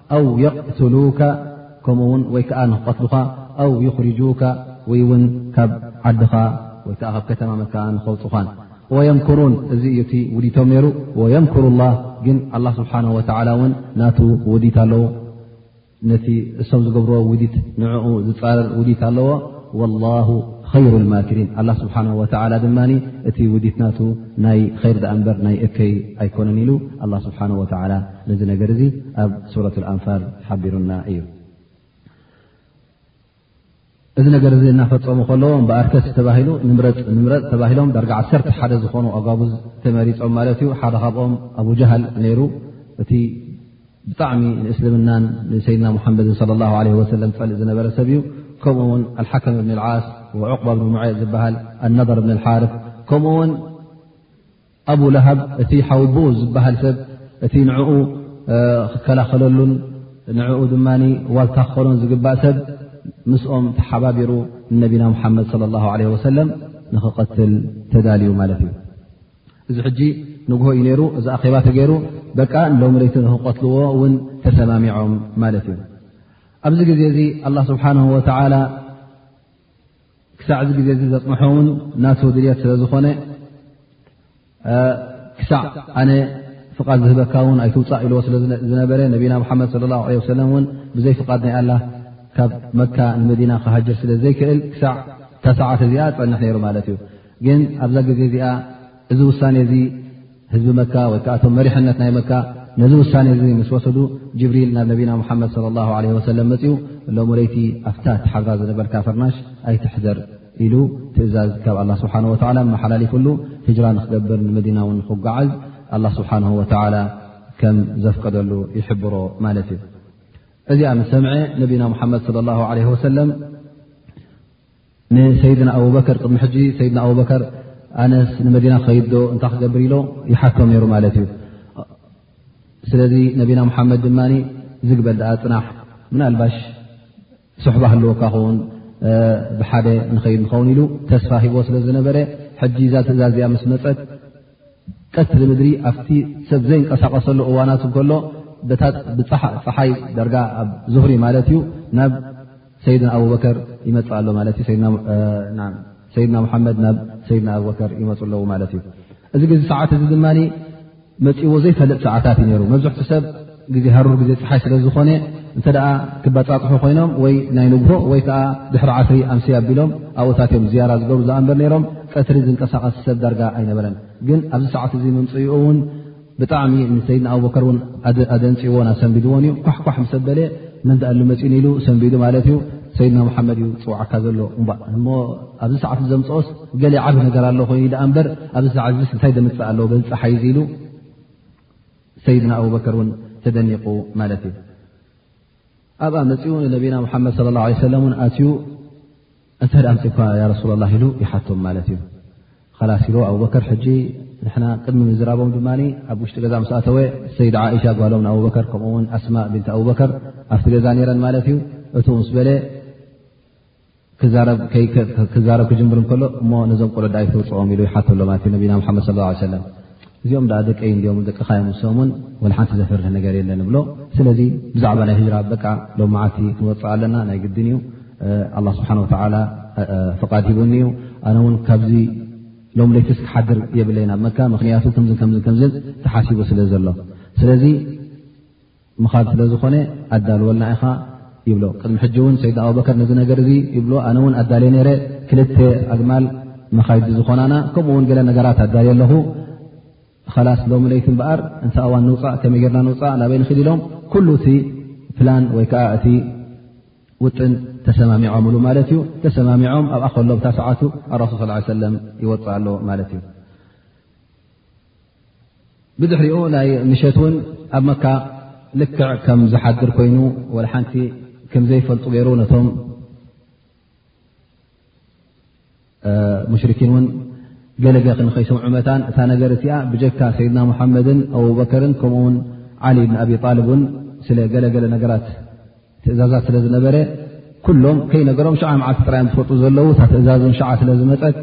ኣው የቕትሉካ ከምኡ ውን ወይ ከዓ ንክቀትሉካ ኣው ይኽርጁካ ወይ ውን ካብ ዓድኻ ወይ ከዓ ካብ ከተማ መካ ንኸውፅኻን ወየምክሩን እዚ እዩ እቲ ውዲቶም ነይሩ ወየምክሩ ላ ግን ኣላ ስብሓን ወተላ እውን ናቱ ውዲት ኣለዎ ነቲ እሶም ዝገብርዎ ውዲት ንዕኡ ዝፃረር ውዲት ኣለዎ ወላሁ ኸይሩ ልማክሪን ኣላ ስብሓን ወተላ ድማ እቲ ውዲት ናቱ ናይ ኸይር ዳኣ እንበር ናይ እከይ ኣይኮነን ኢሉ ኣላ ስብሓን ወተላ ነዚ ነገር እዚ ኣብ ሱረት ኣንፋል ሓቢሩና እዩ እዚ ነገር እዚ እናፈፀሙ ከለዎ ብኣርከስ ተባሂሉ ንምረፅ ንምረፅ ተባሂሎም ዳርጋ ዓሰርተ ሓደ ዝኾኑ ኣጓብዝ ተመሪፆም ማለት እዩ ሓደ ካብኦም ኣብጃሃል ነይሩ እቲ ብጣዕሚ ንእስልምናን ንሰይድና ሙሓመድን ለ ላ ለ ወሰለም ፀልእ ዝነበረ ሰብ እዩ ከምኡ ውን ኣልሓከም እብኒ ልዓስ ዕቁባ ብኒ ሙዐ ዝበሃል ኣነር ብኒ ልሓርፍ ከምኡ ውን ኣቡ ለሃብ እቲ ሓውቦኡ ዝበሃል ሰብ እቲ ንዕኡ ክከላኸለሉን ንዕኡ ድማ ዋልታ ክኸሎን ዝግባእ ሰብ ምስኦም ተሓባቢሩ ንነቢና ሙሓመድ ለ ላ ለ ወሰለም ንኽቐትል ተዳልዩ ማለት እዩ እዚ ሕጂ ንግሆ እዩ ነይሩ እዚ ኣኼባ ተገይሩ በቃ ንሎሚ ለይቲ ንክቐትልዎ እውን ተሰማሚዖም ማለት እዩ ኣብዚ ግዜ እዚ ኣላ ስብሓን ወተላ ክሳዕ እዚ ግዜ እዚ ዘፅንሖ እውን ናቱ ድልት ስለ ዝኾነ ክሳዕ ኣነ ፍቓድ ዝህበካ እውን ኣይትውፃእ ኢልዎ ስለ ዝነበረ ነቢና ሓመድ ለ ላሁ ለ ሰለም እውን ብዘይ ፍቓድ ናይ ኣላ ካብ መካ ንመዲና ክሃጅር ስለ ዘይክእል ክሳዕ እታ ሰዓት እዚኣ ፀንሕ ነይሩ ማለት እዩ ግን ኣብዛ ግዜ እዚኣ እዚ ውሳኔ እዚ ህዝቢ መካ ወይ ከዓ እቶም መሪሕነት ናይ መካ ነዚ ውሳኔ እዚ ምስ ወሰዱ ጅብሪል ናብ ነቢና ሙሓመድ صለ ላ ለ ወሰለም መፅኡ እሎም ወለይቲ ኣፍታ ትሓዛ ዝነበርካ ፈርናሽ ኣይትሕዘር ኢሉ ትእዛዝ ካብ ኣላ ስብሓን ወላ መሓላሊፍሉ ህጅራ ንክገብር ንመዲና እውን ንክጓዓዝ ኣላ ስብሓን ወተላ ከም ዘፍቀደሉ ይሕብሮ ማለት እዩ እዚኣ ምስ ሰምዐ ነቢና ሙሓመድ ለ ላ ለ ወሰለም ንሰይድና ኣቡበከር ቅድሚ ሕጂ ሰይድና ኣቡበከር ኣነስ ንመዲና ክኸይድዶ እንታይ ክገብር ኢሎ ይሓቶም ነይሩ ማለት እዩ ስለዚ ነቢና ሙሓመድ ድማ ዝግበል ድኣ ፅናሕ ምናልባሽ ስሕባ ኣለወካ ክውን ብሓደ ንኸይድ ንኸውን ኢሉ ተስፋ ሂቦ ስለ ዝነበረ ሕጂ እዛ ትእዛዝ እዚኣ ምስ መፀት ቀትሪ ምድሪ ኣብቲ ሰብ ዘይንቀሳቀሰሉ እዋናት ከሎ ብፀሓይ ደርጋ ኣብ ዙህሪ ማለት እዩ ናብ ሰይድና ኣቡበከር ይመፅ ኣሎ ማለ ሰይድና ሙሓመድ ናብ ሰይድና ኣቡበከር ይመፁ ኣለዉ ማለት እዩ እዚ ግዜ ሰዓት እዚ ድማ መፅእዎ ዘይፈልጥ ሰዓታት እዩ ሩ መብዝሕቲ ሰብ ግዜ ሃሩር ግዜ ፀሓይ ስለ ዝኾነ እንተ ክበፃፅሑ ኮይኖም ወይ ናይ ንግሆ ወይ ከዓ ድሕሪ ዓስሪ ኣምሲ ኣቢሎም ኣብኡታት እዮም ዝያራ ዝገብሩ ዝኣንበር ነይሮም ቀትሪ ዝንቀሳቐስ ሰብ ዳርጋ ኣይነበረን ግን ኣብዚ ሰዓት እዚ ምምፅኡ እውን ብጣዕሚ ንሰይድና ኣብበከር እውን ኣደንፅዎን ኣሰንቢድዎን እዩ ኳሕኳሕ ምሰበለ መን ዳኣሉ መፂን ኢሉ ሰንቢዱ ማለት እዩ ሰይድና መሓመድ እዩ ፅዋዕካ ዘሎ እሞ ኣብዚ ሰዓት ዘምፅኦስ ገሌ ዓብ ነገር ኣሎ ኮይኑ ዳኣ እምበር ኣብዚ ሰዓት ዚስ እንታይ ዘምፅእ ኣለዎ በዚ ፀሓይ ዙ ኢሉ ሰይድና ኣቡበከር እውን ተደኒቁ ማለት እዩ ኣብኣ መፅኡ ንነቢና ሙሓመድ ለ ላ ሰለ ን ኣትዩ እንተ ኣምፅእኳ ያ ረሱላ ላ ኢሉ ይሓቶም ማለት እዩ ላስ ኢልዎ ኣቡበከር ሕጂ ንሕና ቅድሚ ምዝራቦም ድማ ኣብ ውሽጢ ገዛ ምስኣተወ ሰይድ ዓእሻ ጓሎም ንኣብበከር ከምኡውን ኣስማ ብንቲ ኣቡበከር ኣብቲ ገዛ ነረን ማለት እዩ እቱ ምስ በለ ክዛረብ ክጅምር ከሎ እሞ ነዞም ቆሎ ዳኣ ይተውፅኦም ኢሉ ይሓቶ ሎ ማለት ዩ ነቢና ሓመድ ስ ሰለም እዚኦም ዳኣ ደቀይ እንዲኦም ደቅኻዮም ሰም ውን ወልሓንቲ ዘፍርህ ነገር የለን ብሎ ስለዚ ብዛዕባ ናይ ህራ በቃ ሎ መዓልቲ ክንወፅእ ኣለና ናይ ግድን እዩ ኣላ ስብሓን ወተላ ፍቓድ ሂቡኒ እዩ ኣነ ውን ካብዚ ሎም ለይትስ ክሓድር የብለይ ናብ መካ ምክንያቱ ከምዝ ከምዝ ከምዝ ተሓሲቡ ስለ ዘሎ ስለዚ ምኻድ ስለ ዝኾነ ኣዳልወልና ኢኻ ይብሎ ቅድሚ ሕጂ እውን ሰይድ ኣበከር ነዚ ነገር እዚ ይብሎ ኣነ እውን ኣዳልየ ነረ ክልተ ኣግማል መኻይድ ብዝኾናና ከምኡ ውን ገለ ነገራት ኣዳልየ ኣለኹ ላስ ሎሚ ለይቲ እምበኣር እንተ ኣዋን ንውፃእ ከመይ ጌርና ንውፃእ ናበይ ንክድ ኢሎም ኩሉ እቲ ፕላን ወይ ከዓ እቲ ውጥን ተሰማሚዖም ሉ ማለት እዩ ተሰማሚዖም ኣብኣ ከሎ ብታ ሰዓቱ ኣረሱል ስ ሰለም ይወፅእ ኣሎ ማለት እዩ ብድሕሪኡ ናይ ምሸት እውን ኣብ መካ ልክዕ ከም ዝሓድር ኮይኑ ወላ ሓንቲ ከም ዘይፈልጡ ገይሩ ነቶም ሙሽርኪን እውን ገለገ ክንከይስምዑ መታን እታ ነገር እቲኣ ብጀካ ሰይድና ሙሓመድን ኣቡበከርን ከምኡውን ዓሊ ብን ኣብ ጣልብ እውን ስለ ገለገለ ነገራት ትእዛዛት ስለ ዝነበረ ኩሎም ከይነገሮም ሸዓ መዓልቲ ጥራዮም ዝፈጡ ዘለዉ እታ ትእዛዝን ሸዓ ስለ ዝመፀት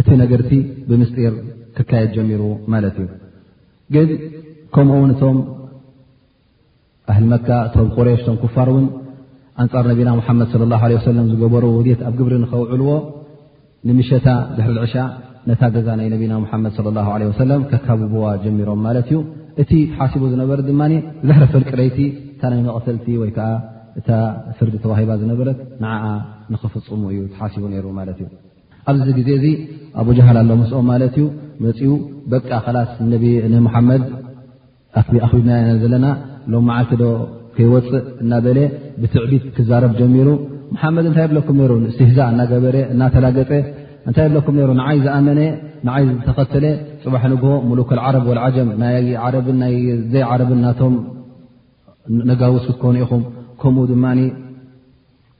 እቲ ነገርቲ ብምስጢር ክካየድ ጀሚሩ ማለት እዩ ግን ከምኡ ውን እቶም ኣህል መካ እቶም ቁሬሽ እቶም ኩፋር እውን ኣንፃር ነቢና ሙሓመድ ለ ላ ለ ሰለም ዝገበሩ ውድት ኣብ ግብሪ ንኸውዕልዎ ንምሸታ ድሕሪ ልዕሻ ነታ ገዛ ናይ ነቢና ሙሓመድ ለ ላ ለ ወሰለም ከካብብዋ ጀሚሮም ማለት እዩ እቲ ተሓሲቡ ዝነበረ ድማ ድሕሪ ፍርቂ ለይቲ እታ ናይ መቕተልቲ ወይ ከዓ እታ ፍርዲ ተዋሂባ ዝነበረት ንዓኣ ንኽፍፅሙ እዩ ተሓሲቡ ነይሩ ማለት እዩ ኣብዚ ግዜ እዚ ኣቡጃሃል ኣሎ ምስኦም ማለት እዩ መፅኡ በቃ ከላስ ንሙሓመድ ኣኽቢድናዮ ኢና ዘለና ሎም መዓልቲ ዶ ከይወፅእ እናበለ ብትዕቢት ክዛረብ ጀሚሩ መሓመድ እንታይ ብለኩም ነሩ ስህዛ እናገበረ እናተላገፀ እንታይ ብለኩም ነሩ ንዓይ ዝኣመነ ንዓይ ዝተኸተለ ፅባሕ ንግሆ ሙሉክ ዓረብ ወልዓጀም ናይ ዓረብን ናይ ዘይ ዓረብን ናቶም ነጋውስ ክትኮኑ ኢኹም ከምኡ ድማ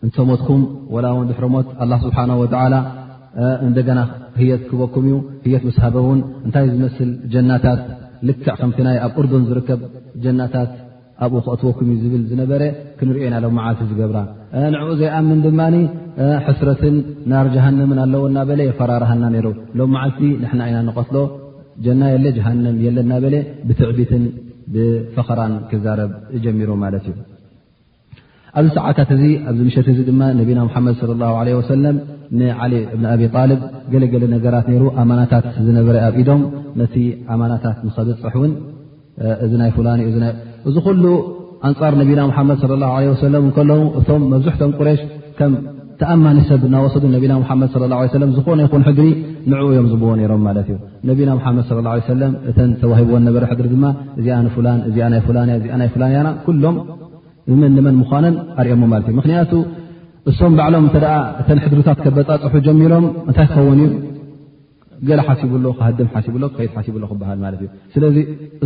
እንተ ሞትኩም ወላ ውን ድሕሪ ሞት ኣላ ስብሓን ወተላ እንደገና ህየት ክበኩም እዩ ህየት ምስ ሃበ እውን እንታይ ዝመስል ጀናታት ልክዕ ከምቲ ናይ ኣብ እርዱን ዝርከብ ጀናታት ኣብኡ ክእትወኩም እዩ ዝብል ዝነበረ ክንሪኦ ኢና ሎም መዓልቲ ዝገብራ ንዕኡ ዘይኣምን ድማ ሕስረትን ናር ጀሃነምን ኣለዎ እናበለ የፈራርሃና ነይሩ ሎም መዓልቲ ንሕና ኢና ንቐትሎ ጀና የለ ጀሃንም የለ እናበለ ብትዕቢትን ብፈኸራን ክዛረብ ጀሚሩ ማለት እዩ ኣብዚ ሰዓታት እዚ ኣብዚ ምሸት እዚ ድማ ነቢና ሙሓመድ ለ ላ ለ ወሰለም ንዓሊ እብን ኣብ ጣልብ ገለገለ ነገራት ነይሩ ኣማናታት ዝነበረ ኣብ ኢዶም ነቲ ኣማናታት ንኸብፅሕ እውን እዚ ናይ ፍላኒ እዚ ኩሉ ኣንፃር ነቢና ሙሓመድ ለ ላ ለ ወሰለም እንከለዉ እቶም መብዝሕቶም ቁሬሽ ከም ተኣማኒ ሰብ እናወሰዱ ነቢና ሙሓመድ ለ ላ ሰለም ዝኾነ ይኹን ሕድሪ ንዕኡ እዮም ዝብዎ ነይሮም ማለት እዩ ነቢና ሙሓመድ ለ ላ ሰለም እተን ተዋሂብዎን ነበረ ሕድሪ ድማ እዚኣ ንፍላን እዚኣ ናይ ፍላንያ እዚኣ ናይ ፍላንያና ኩሎም ንመን ንመን ምዃነን ኣርኦሞ ማለት እዩ ምክንያቱ እሶም ባዕሎም እተ እተን ሕድርታት ከበፃፅሑ ጀሚሮም እንታይ ክኸውን እዩ ገለ ሓሲብሎ ክሃድም ሓሲብሎ ክኸይድ ሓሲብሎ ክበሃል ማለት እዩ ስለዚ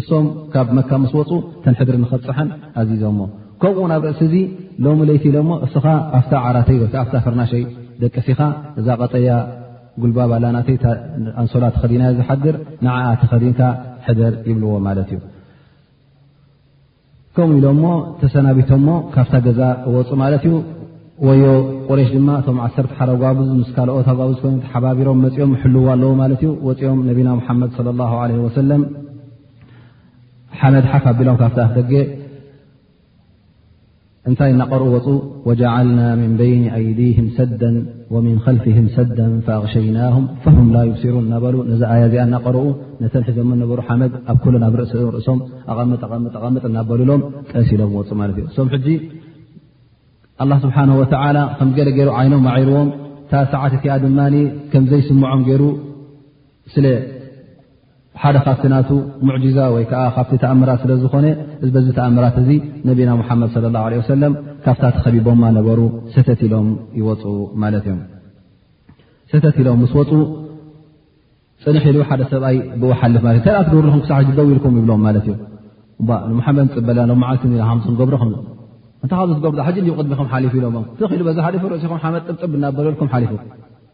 እሶም ካብ መካ ምስ ወፁ እተን ሕድሪ ንኸብፅሐን ኣዚዞሞ ከምኡውን ኣብ ርእሲ እዚ ሎሚ ለይቲ ኢሎሞ እስኻ ኣብታ ዓራተይ ወይከዓ ኣብታ ፍርናሸይ ደቅሲኻ እዛ ቀጠያ ጉልባብ ኣላናተይ ኣንሶላ ተኸዲናዮ ዝሓድር ንዓኣ ተኸዲንካ ሕደር ይብልዎ ማለት እዩ ከምኡ ኢሎሞ ተሰናቢቶሞ ካብታ ገዛ ወፁ ማለት እዩ ወዮ ቁሬሽ ድማ እቶም ዓሰርተ ሓር ኣጓብዝ ምስ ካልኦት ኣጓብዝ ኮ ተሓባቢሮም መፅኦም ሕልዎ ኣለዎ ማለት እዩ ወፂኦም ነቢና ሙሓመድ ለ ላ ለ ወሰለም ሓመድ ሓፍ ኣቢሎም ካብቲ ኣፍ ደገ እንታይ እናቐርኡ ወፁ ወጃዓልና ምን በይኒ ኣይዲህም ሰደን ወምን ከልፊህም ሰደን ፈኣቕሸይናም ፈም ላ ይብሲሩን እናበሉ ነዚ ኣያ እዚኣ እናቐርኡ ነተን ሒዞም ነበሩ ሓመድ ኣብ ኩለን ኣብ ርእሲ ርእሶም ኣቐምጥ ኣቐምጥ ኣቐምጥ እናበሉሎም ቀስ ኢሎም ወፁ ማለት እዩ እሶም ሕጂ ኣላ ስብሓን ወተላ ከም ገለ ገይሩ ዓይኖም ማዒርዎም እታ ሰዓት እቲኣ ድማ ከምዘይስምዖም ገይሩ ስለ ሓደ ካብቲ ናቱ ሙዕጅዛ ወይ ከዓ ካብቲ ተኣምራት ስለ ዝኾነ በዚ ተኣምራት እዚ ነቢና ሙሓመድ ለ ላሁ ለ ወሰለም ካብታ ተኸቢቦማ ነበሩ ሰተት ኢሎም ይወፁ ማለት እዮም ሰተት ኢሎም ምስ ወፁ ፅንሕ ኢሉ ሓደ ሰብኣይ ብኡ ሓልፍ ማለት እ ትገብርኹም ክሳዕ ደው ኢልኩም ይብሎም ማለት እዩ ንሙሓመድ ንፅበላ ሎ መዓልቲ ሓምስ ክንገብሮ ከ እንታይ ካብ ዝገብሩ ሕጂ ቅድሚኹም ሓሊፉ ኢሎም ትኽኢሉ በዚ ሓሊፉ ርእሲኹም ሓመድ ጥብጥብ እናበለልኩም ሓሊፉ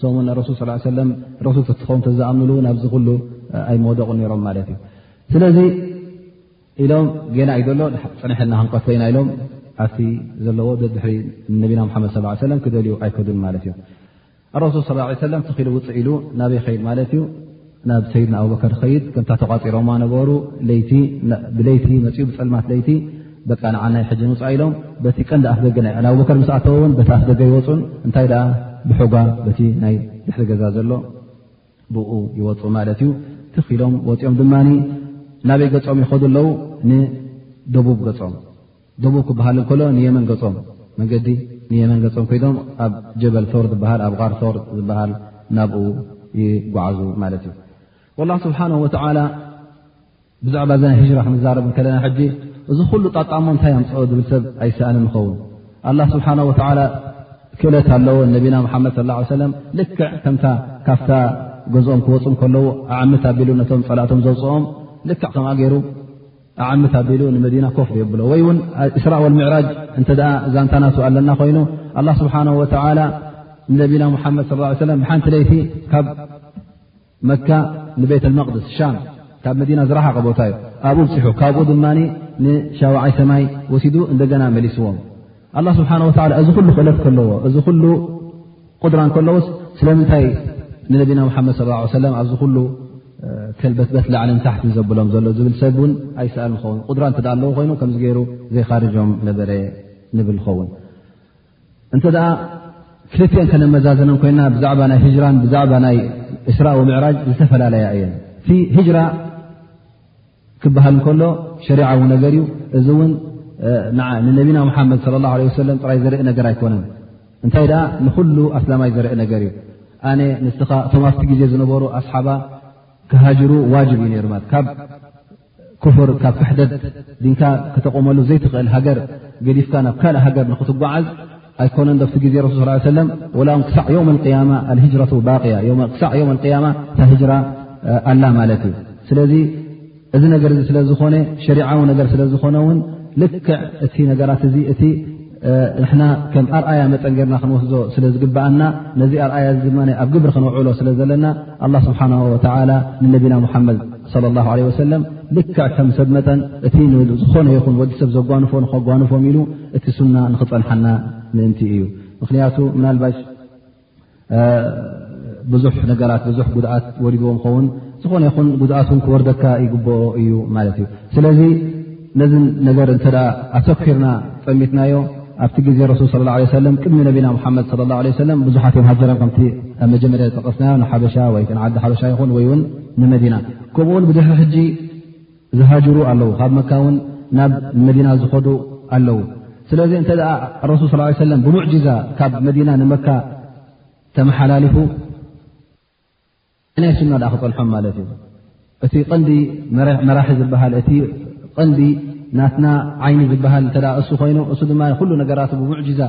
ሰሙን ረሱል ስ ሰለም ረሱል ተትኸውን ተዝኣምንሉ ናብዚ ኩሉ ኣይመወደቑ ነይሮም ማለት እዩ ስለዚ ኢሎም ገና እዩ ዘሎ ፅንሐልና ክንቀት ኮይና ኢሎም ኣብቲ ዘለዎ ድሕሪ ነቢና ሓመድ ስ ሰለም ክደልዩ ኣይከዱን ማለት እዩ ኣረሱል ስ ሰለም ተኪሉ ውፅእ ኢሉ ናበይ ከይድ ማለት እዩ ናብ ሰይድና ኣቡበከር ኸይድ ከምታ ተቋፂሮማ ነበሩ ለይቲ ብለይቲ መፅኡ ብፀልማት ለይቲ በቃ ንዓናይ ሕጂ ንውፃ ኢሎም በቲ ቀንዲ ኣፍ ደገ ናይ ዕላ ኣቡበከር ምስ ኣተወ እውን በቲ ኣፍ ደገ ይወፁን እንታይ ደኣ ብሑጓ በቲ ናይ ድሕሪ ገዛ ዘሎ ብኡ ይወፁ ማለት እዩ ትኽ ኢሎም ወፂኦም ድማ ናበይ ገፆም ይኸዱ ኣለዉ ንደቡብ ገፆም ደቡብ ክበሃል ከሎ ንየመን ገፆም መንገዲ ንየመን ገፆም ኮይዶም ኣብ ጀበል ሶር ዝበሃል ኣብ ር ሶር ዝበሃል ናብኡ ይጓዓዙ ማለት እዩ ላ ስብሓን ወተላ ብዛዕባ እዛ ህጅራ ክንዛረብ ከለና ሕጂ እዚ ኩሉ ጣጣሞ እንታይ ኣምፅኦ ዝብል ሰብ ኣይሰኣን ንኸውን ኣላ ስብሓን ወተላ ክእለት ኣለዎ ነቢና ሓመድ ስ ላ ሰለም ልክዕ ከምታ ካብታ ገዝኦም ክወፁም ከለዉ ኣዕምት ኣቢሉ ነቶም ፀላእቶም ዘውፅኦም ልክዕ ከምኣ ገይሩ ኣዓምት ኣቢሉ ንመዲና ኮፍ የብሎ ወይ ውን እስራ ወልምዕራጅ እንተ ዛንታናቱ ኣለና ኮይኑ ኣላ ስብሓን ወተላ ንነቢና ሙሓመድ ስ ሰለም ብሓንቲ ለይቲ ካብ መካ ንቤት ልመቅድስ ሻም ካብ መዲና ዝረሓቀ ቦታ እዩ ኣብኡ ብፅሑ ካብኡ ድማ ንሻዋዓይ ሰማይ ወሲዱ እንደገና መሊስዎም ኣላ ስብሓን ወላ እዚ ኩሉ ክእለት ከለዎ እዚ ሉ ቁድራ እንከለዎስ ስለምንታይ ንነቢና ሙሓመድ ስ ሰለም ኣብዚ ኩሉ ከልበትበት ላዕልን ታሕትን ዘብሎም ዘሎ ዝብል ሰብ እውን ኣይሰኣል ንኸውን ቁድራ እተ ኣለዎ ኮይኑ ከምዚ ገይሩ ዘይኻርጆም ነበረ ንብል ኸውን እንተ ደኣ ክልትኤን ከነመዛዘነን ኮይና ብዛዕባ ናይ ህጅራን ብዛዕባ ናይ እስራእ ምዕራጅ ዝተፈላለያ እየን ሂጅራ ክበሃል እንከሎ ሸሪዓዊ ነገር እዩ እዚ እውን ንነቢና ሙሓመድ ለ ላ ለ ሰለም ጥራይ ዘርኢ ነገር ኣይኮነን እንታይ ደኣ ንኩሉ ኣስላማይ ዘርኢ ነገር እዩ ኣነ ንስኻ እቶም ኣብቲ ግዜ ዝነበሩ ኣስሓባ ክሃጅሩ ዋጅብ እዩ ነሩ ማለት ካብ ክፍር ካብ ክሕደት ድንካ ክተቆመሉ ዘይትኽእል ሃገር ገዲፍካ ናብ ካልእ ሃገር ንክትጓዓዝ ኣይኮነን ዶቲ ግዜ ረሱ ስ ሰለ ወላ ውን ክሳዕ ዮም ያማ ኣልሂጅረ ባቅያ ክሳዕ ዮም ያማ እታ ህጅራ ኣላ ማለት እዩ ስለዚ እዚ ነገር እዚ ስለዝኾነ ሸሪዓዊ ነገር ስለዝኾነ ውን ልክዕ እቲ ነገራት እዚ እቲ ንሕና ከም ኣርኣያ መጠንገርና ክንወስዞ ስለ ዝግብኣና ነዚ ኣርኣያ እዚ ድማ ኣብ ግብሪ ክንውዕሎ ስለ ዘለና ኣላ ስብሓን ወተላ ንነቢና ሙሓመድ ለ ላ ለ ወሰለም ልክዕ ከም ሰብ መጠን እቲ ዝኾነ ይኹን ወዲ ሰብ ዘጓንፎ ንኸጓንፎም ኢሉ እቲ ሱና ንክፀንሓና ምእንቲ እዩ ምክንያቱ ምናልባሽ ብዙሕ ነገራት ብዙሕ ጉድኣት ወሪድዎ ኸውን ዝኾነ ይኹን ጉድኣት ን ክወርደካ ይግብኦ እዩ ማለት እዩ ስለዚ ነዚ ነገር እተ ኣተኪርና ፀሚትናዮ ኣብቲ ግዜ ረሱል ለ ላ ሰለም ቅድሚ ነቢና ሓመድ ለ ላ ሰለም ብዙሓት ዮም ሃጀሮም ከምቲ ኣብ መጀመርያ ዝጠቀስናዮ ንሓበሻ ወይ ዓዲ ሓበሻ ይኹን ወይውን ንመዲና ከምኡውን ብድሕሪ ሕጂ ዝሃጅሩ ኣለዉ ካብ መካ ውን ናብ መዲና ዝኸዱ ኣለዉ ስለዚ እንተ ረሱል ስ ለ ሰለም ብሙዕጅዛ ካብ መዲና ንመካ ተመሓላልፉ ናይ ሱና ኣ ክፀንሖም ማለት እዩ እቲ ቀንዲ መራሒ ዝበሃል እቲ ቀንዲ ናትና ዓይኒ ዝበሃል እተ እሱ ኮይኑ እሱ ድማ ኩሉ ነገራት ብሙዕጅዛ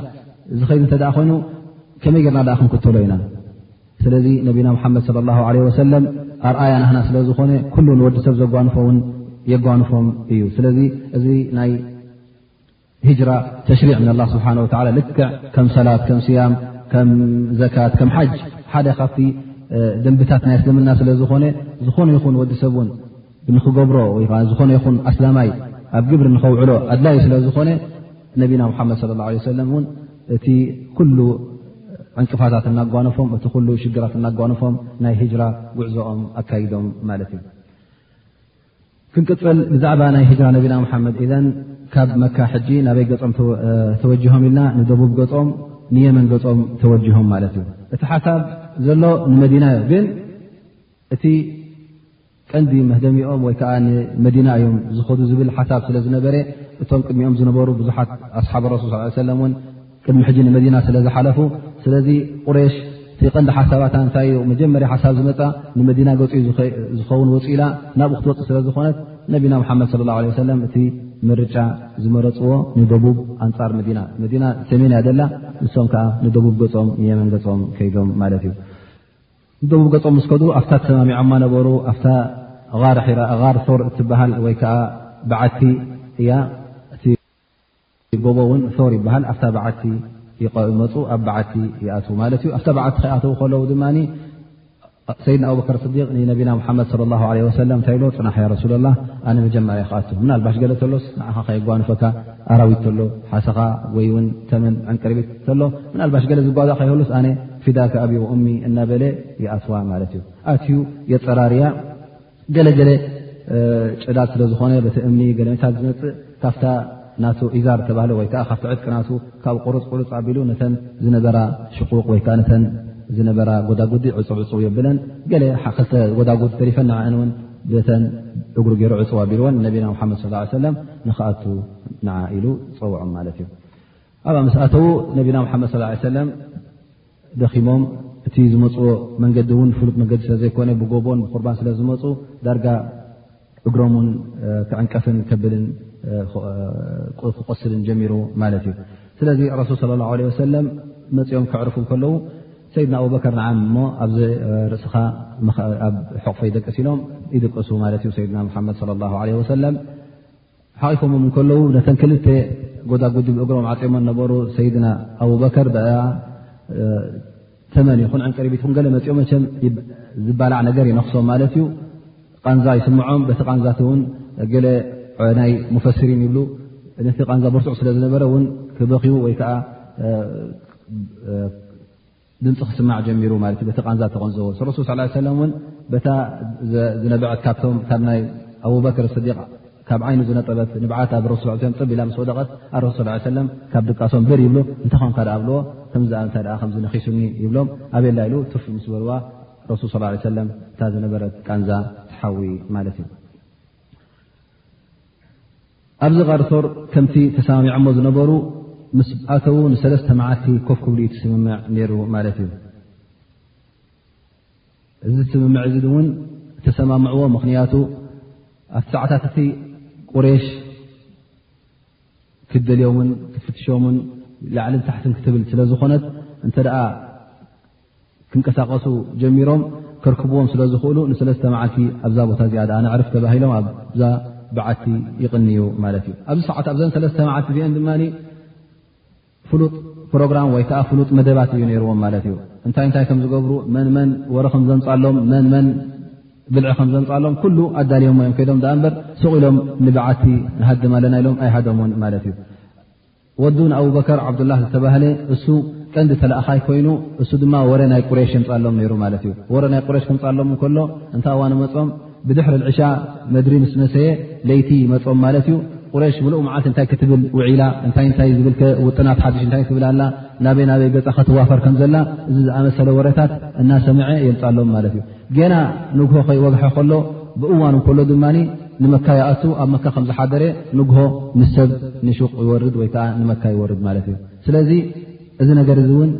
ዝኸይድ እተ ኮይኑ ከመይ ገርና ኣ ክንክተሎ ኢና ስለዚ ነቢና ሙሓመድ ለ ላ ለ ወሰለም ኣርኣያ ናህና ስለ ዝኾነ ኩሉ ንወዲ ሰብ ዘጓንፎ ውን የጓንፎም እዩ ስለዚ እዚ ናይ ሂጅራ ተሽሪዕ ን ላ ስብሓ ወላ ልክዕ ከም ሰላት ከም ስያም ከም ዘካት ከም ሓጅ ሓደ ካብቲ ደንብታት ናይ እስልምና ስለ ዝኾነ ዝኾነ ይኹን ወዲ ሰብ ውን ንክገብሮ ወይዓ ዝኾነ ይኹን ኣስላማይ ኣብ ግብሪ ንኸውዕሎ ኣድላይ ስለ ዝኾነ ነቢና ሙሓመድ ለ ላ ሰለም እውን እቲ ኩሉ ዕንቅፋታት እናጓነፎም እቲ ኩሉ ሽግራት እናጓነፎም ናይ ሂጅራ ጉዕዞኦም ኣካይዶም ማለት እዩ ክንቅፅል ብዛዕባ ናይ ሂጅራ ነቢና ሙሓመድ እዘን ካብ መካ ሕጂ ናበይ ገፆም ተወጅሆም ኢልና ንደቡብ ገፆም ንየመን ገፆም ተወጅሆም ማለት እዩ እቲ ሓሳብ ዘሎ ንመዲና እዩ ግን እቲ ቀንዲ መህደሚኦም ወይ ከዓ ንመዲና እዮም ዝኸዱ ዝብል ሓሳብ ስለ ዝነበረ እቶም ቅድሚኦም ዝነበሩ ብዙሓት ኣስሓብ ረሱል ስ ሰለም እውን ቅድሚ ሕጂ ንመዲና ስለ ዝሓለፉ ስለዚ ቁሬሽ እቲ ቀንዲ ሓሳባታ እንታይ ዩ መጀመርያ ሓሳብ ዝመፃ ንመዲና ገፂ ዝኸውን ወፅ ኢላ ናብኡ ክትወፅ ስለ ዝኾነት ነቢና ሓመድ ለ ላ ሰለም እቲ ምርጫ ዝመረፅዎ ንደቡብ ኣንፃር መዲና መዲና ሰሜን እያ ዘላ ንሶም ከዓ ንደቡብ ገፆም ንየመን ገፆም ከይዶም ማለት እዩ ንደቡብ ገጦም ምስ ከዱ ኣብታ ተሰማሚዖማ ነበሩ ኣብታ ጋር ሒራ ጋር ሶር እትበሃል ወይ ከዓ በዓቲ እያ እቲ ጎቦ እውን ሶር ይበሃል ኣብታ በዓቲ ይመፁ ኣብ በዓቲ ይኣትዉ ማለት እዩ ኣብታ በዓቲ ከይኣተዉ ከለዉ ድማ ሰይድና ኣብበከር ስዲቅ ንነቢና ሓመድ ለ ላ ለ ወሰለም እንታይ ሎ ፅናሕ ያ ረሱላ ላ ኣነ መጀመርያ ክኣት ምናልባሽ ገለ ተሎስ ንዓኻ ከየጓንፈካ ኣራዊት ተሎ ሓሰኻ ወይ እውን ተመን ዕንቅርቢት ተሎ ምናልባሽ ገለ ዝጓዛ ከይህሉስ ፊዳከ ኣቢ ወእሚ እናበለ ይኣትዋ ማለት እዩ ኣትዩ የፀራርያ ገለገለ ጭዳት ስለ ዝኾነ በቲ እምኒ ገለታት ዝመፅእ ካፍታ ናቱ ኢዛር ተባህለ ወይከዓ ካብቲ ዕጥቂ ና ካብ ቁርፅ ቁርፅ ኣቢሉ ነተን ዝነበራ ሽቁቅ ወይከዓ ነተን ዝነበራ ጎዳጉዲ ዕፅው ዕፅው የብለን ገለ ክልተ ጎዳጉዲ ተሪፈን ንዓእን እውን ብተን እግሪ ገይሩ ዕፅው ኣቢልዎን ነቢና ሓመድ ስ ሰለም ንክኣቱ ንዓ ኢሉ ፀውዖም ማለት እዩ ኣብኣ ምስ ኣተዉ ነቢና ሓመድ ስ ሰለም ደኺሞም እቲ ዝመፅዎ መንገዲ እውን ፍሉጥ መንገዲ ስለ ዘይኮነ ብጎቦን ብቁርባን ስለ ዝመፁ ዳርጋ እግሮም ውን ክዕንቀፍን ከብልን ክቆስልን ጀሚሩ ማለት እዩ ስለዚ ረሱል ስለ ላ ለ ወሰለም መፅኦም ክዕርፉ ከለዉ ሰይድና ኣቡበከር ንዓ እሞ ኣብዚ ርእስኻ ኣብ ሕቕፈ ይደቅስ ኢሎም ይድቅሱ ማለት እዩ ሰይድና ሓመድ ለ ላ ለ ወሰለም ሓቒፎምም እንከለዉ ነተን ክልተ ጎዳጉዲ ብእግሮም ዓጢሞን ነበሩ ሰይድና ኣቡበከር ብ ተመን ይኹን ዕንቅሪቢት ኹን ገለ መፂኦ መቸም ዝባላዕ ነገር ይነክሶም ማለት እዩ ቃንዛ ይስምዖም በቲ ቃንዛቲ እውን ገለ ናይ ሙፈስሪን ይብሉ ነቲ ቃንዛ ብርቱዕ ስለ ዝነበረ እውን ክበክቡ ወይ ከዓ ድምፂ ክስማዕ ጀሚሩ ማለት ዩ በቲ ቃንዛ ተቐንዘዎ ረሱል ስ ሰለ እውን በታ ዝነበዐት ካብቶም ካብ ናይ ኣቡበክር ስዲቅ ካብ ዓይኑ ዝነጠበት ንብዓት ኣብ ረሱ ም ጥብ ኢላ ምስ ወደቐት ኣረሱ ስ ሰለም ካብ ድቃሶም ብር ይብሉ እንታይ ኮም ካደ ኣብልዎ ከም እንታይ ደ ከምዝ ነኺሱኒ ይብሎም ኣበየላ ኢሉ ትፍ ምስ በልዋ ረሱል ስ ለ ሰለም እታ ዝነበረት ቃንዛ ትሓዊ ማለት እዩ ኣብዚ ቃርቶር ከምቲ ተሰማሚዖሞ ዝነበሩ ምስ ኣተዉ ንሰለስተ መዓልቲ ኮፍ ክብሉ እዩ ትስምምዕ ነይሩ ማለት እዩ እዚ ስምምዕ እዚ እውን ተሰማምዕዎ ምክንያቱ ኣብቲ ሰዓታት እቲ ቁሬሽ ክደልዮምን ክፍትሾምን ላዕልን ታሕትን ክትብል ስለዝኾነት እንተ ክንቀሳቀሱ ጀሚሮም ከርክብዎም ስለ ዝኽእሉ ንሰለስተ መዓልቲ ኣብዛ ቦታ እዚኣ ዳኣ ነዕርፍ ተባሂሎም ኣብዛ በዓቲ ይቕንዩ ማለት እዩ ኣብዚ ሰዓት ኣብዘን ሰለስተ መዓልቲ እዚአን ድማ ፍሉጥ ፕሮግራም ወይ ከዓ ፍሉጥ መደባት እዩ ነይርዎም ማለት እዩ እንታይ እንታይ ከም ዝገብሩ መንመን ወረ ከም ዘምፃሎም መንመን ብልዒ ከም ዘምፃሎም ኩሉ ኣዳልዮሞ እዮም ከይዶም ዳኣ እምበር ስቕ ኢሎም ንበዓቲ ንሃድም ኣለና ኢሎም ኣይሃደሙን ማለት እዩ ወዱ ንኣብበከር ዓብዱላህ ዝተባህለ እሱ ቀንዲ ተላእኻይ ኮይኑ እሱ ድማ ወረ ናይ ቁሬሽ የምፃሎም ነይሩ ማለት እዩ ወረ ናይ ቁሬሽ ከምፃሎም እንከሎ እንታ እዋ ንመፆም ብድሕሪ ልዕሻ መድሪ ምስ መሰየ ለይቲ ይመፆም ማለት እዩ ቁረሽ ምሉእ መዓልት እንታይ ክትብል ውዒላ እንታይ እንታይ ዝብል ውጥናት ሓድሽ እንታይ ትብል ኣላ ናበይ ናበይ ገፃ ከትዋፈር ከም ዘላ እዚ ዝኣመሰለ ወረታት እናሰምዐ የምፃሎም ማለት እዩ ገና ንግሆ ከይወግሐ ከሎ ብእዋኑ ከሎ ድማ ንመካ ይኣቱ ኣብ መካ ከም ዝሓደረ ንግሆ ምስ ሰብ ንሹቕ ይወርድ ወይ ከዓ ንመካ ይወርድ ማለት እዩ ስለዚ እዚ ነገር እዚ እውን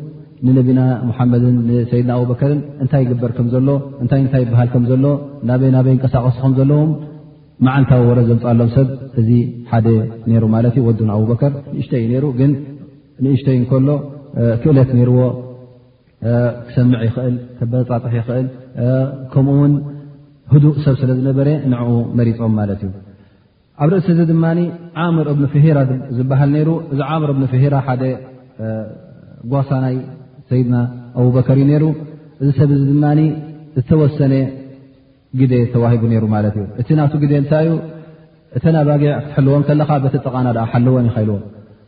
ንነቢና ሙሓመድን ንሰይድና ኣቡበከርን እንታይ ይግበር ከም ዘሎ እንታይ እንታይ ይበሃል ከም ዘሎ ናበይ ናበይ ንቀሳቀሱ ከም ዘለዎም መዓልታዊ ወረ ዘምፃሎም ሰብ እዚ ሓደ ነይሩ ማለት እዩ ወዱን ኣቡበከር ንእሽተይ እዩ ነይሩ ግን ንእሽተይ እንከሎ ክእለት ነይርዎ ክሰምዕ ይኽእል ከበጣጥሕ ይኽእል ከምኡ ውን ህዱእ ሰብ ስለ ዝነበረ ንኡ መሪፆም ማለት እዩ ኣብ ርእሲ እዚ ድማ ዓምር እብኒ ፍሄራ ዝበሃል ነይሩ እዚ ዓምር እብኒ ፍሄራ ሓደ ጓሳ ናይ ሰይድና ኣቡበከር እዩ ነይሩ እዚ ሰብ እዚ ድማ ዝተወሰነ ግደ ተዋሂቡ ነይሩ ማለት እዩ እቲ ናቱ ግደ እንታይ እዩ እተን ኣባጊዕ ክትሕልዎን ከለኻ በቲ ጥቓና ኣ ሓልወን ይኸልዎ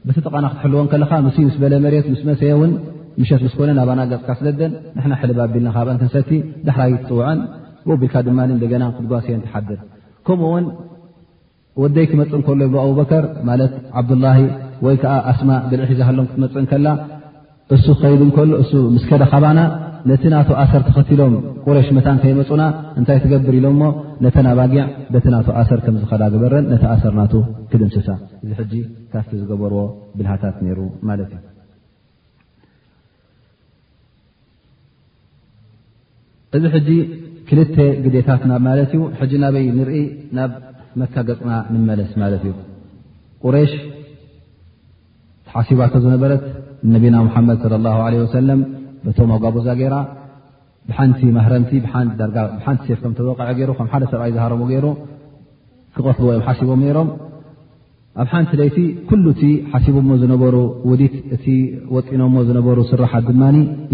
በቲ ጥቓና ክትሕልዎን ከለኻ ምስ ምስ በለ መሬት ምስ መሰየ እውን ምሸት ምስ ኮነ ናባና ገፅካ ስለደን ንሕና ሕልብ ኣቢልና ካብአን ክንሰቲ ዳሕራይ ትፅውዐን ብኡቢልካ ድማ እንደገና ክትጓስየን ትሓድር ከምኡ ውን ወደይ ክመፅእ እንከሎ ይብሉ ኣቡበከር ማለት ዓብዱላሂ ወይ ከዓ ኣስማ ብልዒ ሒዛሃሎም ክትመፅእ እንከላ እሱ ክኸይዱ እንከሎ እሱ ምስ ከደ ካባና ነቲ ናቱ ኣሰር ተኸትሎም ቁረሽ መታን ከይመፁና እንታይ ትገብር ኢሎሞ ነተን ኣባጊዕ በቲ ናቱ ኣሰር ከም ዝኸዳ ግበረን ነቲ ኣሰር ናቱ ክድምስሳ እዚ ሕጂ ካፍቲ ዝገበርዎ ብልሃታት ነይሩ ማለት እዩ እዚ ሕጂ ክልተ ግዴታትና ማለት እዩ ሕጂ ናበይ ንርኢ ናብ መካ ገፅና ንመለስ ማለት እዩ ቁሬሽ ተሓሲባቶ ዝነበረት ነቢና ሙሓመድ ለ ላ ለ ወሰለም በቶም ኣጓቡዛ ገይራ ብሓንቲ ማህረምቲ ብሓንቲ ሴፍ ከም ተወቀዐ ገይሩ ከም ሓደ ሰብኣይ ዝሃረሙ ገይሩ ክቐትልዎ እዮም ሓሲቦም ነይሮም ኣብ ሓንቲ ለይቲ ኩሉ እቲ ሓሲቦሞ ዝነበሩ ውዲት እቲ ወጢኖሞ ዝነበሩ ስራሓት ድማ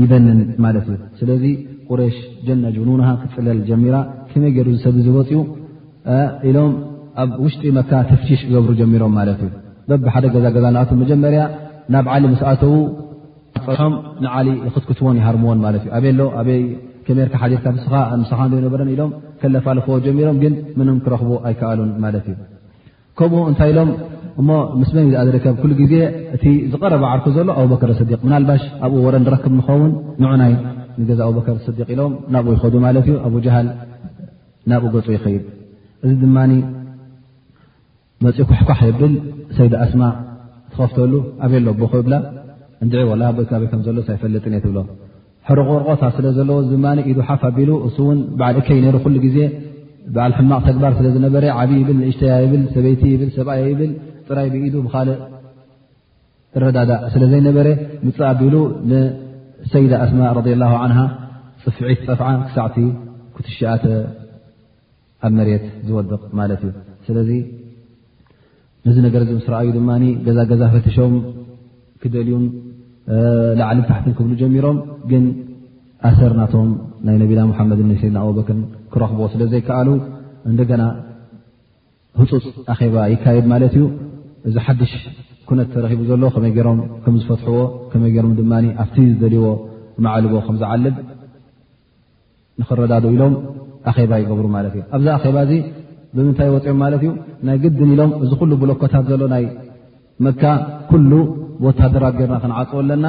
ይበንን ማለት እዩ። ስለዚ ቁሬሽ ጀነ ጅኑንሃ ክትፅለል ጀሚራ። ከመይ ገይሩ እዚ ሰብ እዚ ወፅኡ ኢሎም ኣብ ውሽጢ መካ ተፍቲሽ ክገብሩ ጀሚሮም ማለት እዩ። በብሓደ ገዛ ገዛ ናኣቶም መጀመርያ ናብ ዓሊ ምስ ኣተዉ ሖም ንዓሊ ይኽትክትዎን ይሃርምዎን ማለት እዩ። ኣበሎ ኣበይ ከመርካ ሓዲርካ ንስኻ ንስኻ ዶ ይነበረን ኢሎም ከለፋልፍዎ ጀሚሮም ግን ምንም ክረኽቡ ኣይከኣሉን ማለት እዩ። ከምኡ እንታይ ኢሎም እሞ ምስ መን ዩ ዝርከብ ኩሉ ግዜ እቲ ዝቐረበ ዓርኩ ዘሎ ኣቡበከር ስዲቅ ምናልባሽ ኣብኡ ወረ ንረክብ ንኸውን ንዑናይ ንገዛ ኣቡበከር ስዲቅ ኢሎም ናብኡ ይኸዱ ማለት እዩ ኣብጃሃል ናብኡ ገፁ ይኸይድ እዚ ድማ መፅኡ ኩሕኳሕ የብል ሰይዲ ኣስማ ትኸፍተሉ ኣበሎ ቦክ ብላ እንድዒ ወላ ኣቦይካበይ ከም ዘሎስ ኣይፈለጥን እየ ትብሎ ሕርቆርቆታ ስለ ዘለዎ ድማ ኢዱ ሓፍ ኣቢሉ እሱ እውን በዓል እከይ ነሩ ኩሉ ግዜ በዓል ሕማቕ ተግባር ስለ ዝነበረ ዓብ ይብል ንእሽተያ ይብል ሰበይቲ ይብል ሰብኣይ ይብል ጥራይ ብኢዱ ብካልእ እረዳዳእ ስለ ዘይነበረ ምፅ ኣቢሉ ንሰይዳ ኣስማ ረ ላ ዓንሃ ፅፍዒት ፀፍዓ ክሳዕቲ ክትሽኣተ ኣብ መሬት ዝወድቕ ማለት እዩ ስለዚ ነዚ ነገር እዚ ምስ ረኣዩ ድማ ገዛ ገዛ ፈትሾም ክደልዩን ላዕሊ ታሕትን ክብሉ ጀሚሮም ግን ኣሰር ናቶም ናይ ነቢና ሙሓመድ ን ሰድና ኣበክር ክረኽብዎ ስለ ዘይከኣሉ እንደገና ህፁፅ ኣኼባ ይካየድ ማለት እዩ እዚ ሓድሽ ኩነት ተረኪቡ ዘሎ ከመይ ገሮም ከም ዝፈትሕዎ ከመይ ገሮም ድማ ኣብቲ ዝደልዎ ማዕልቦ ከም ዝዓልብ ንክረዳድኡ ኢሎም ኣኼባ ይገብሩ ማለት እዩ ኣብዚ ኣኼባ እዚ ብምንታይ ወፅኦም ማለት እዩ ናይ ግድን ኢሎም እዚ ኩሉ ብሎኮታት ዘሎ ናይ መካ ኩሉ ብወታደራት ገርና ክንዓፅወ ኣለና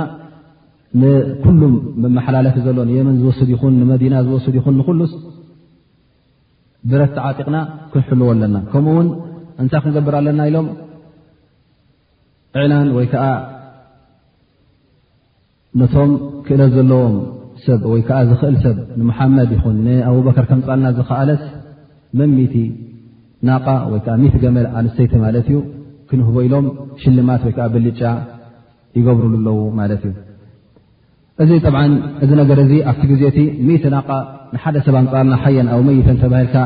ንኩሉም መመሓላለፊ ዘሎ ንየመን ዝወስድ ይኹን ንመዲና ዝወስድ ይኹን ንኩሉስ ብረት ተዓጢቕና ክንሕልዎ ኣለና ከምኡ ውን እንታይ ክንገብር ኣለና ኢሎም ዕላን ወይ ከዓ ነቶም ክእለት ዘለዎም ሰብ ወይ ከዓ ዝኽእል ሰብ ንመሓመድ ይኹን ንኣብበከር ከምፃልና ዝኸኣለት መሚቲ ናቃ ወይ ከዓ ሚት ገመል ኣንስተይቲ ማለት እዩ ክንህቦ ኢሎም ሽልማት ወይከዓ ብልጫ ይገብርሉ ኣለዉ ማለት እዩ እዚ ጠብ እዚ ነገር እዚ ኣብቲ ግዜ እቲ ሚእቲ ናቃ ንሓደ ሰብ ኣምፃልና ሓየን ኣብ መይተን ተባሂልካ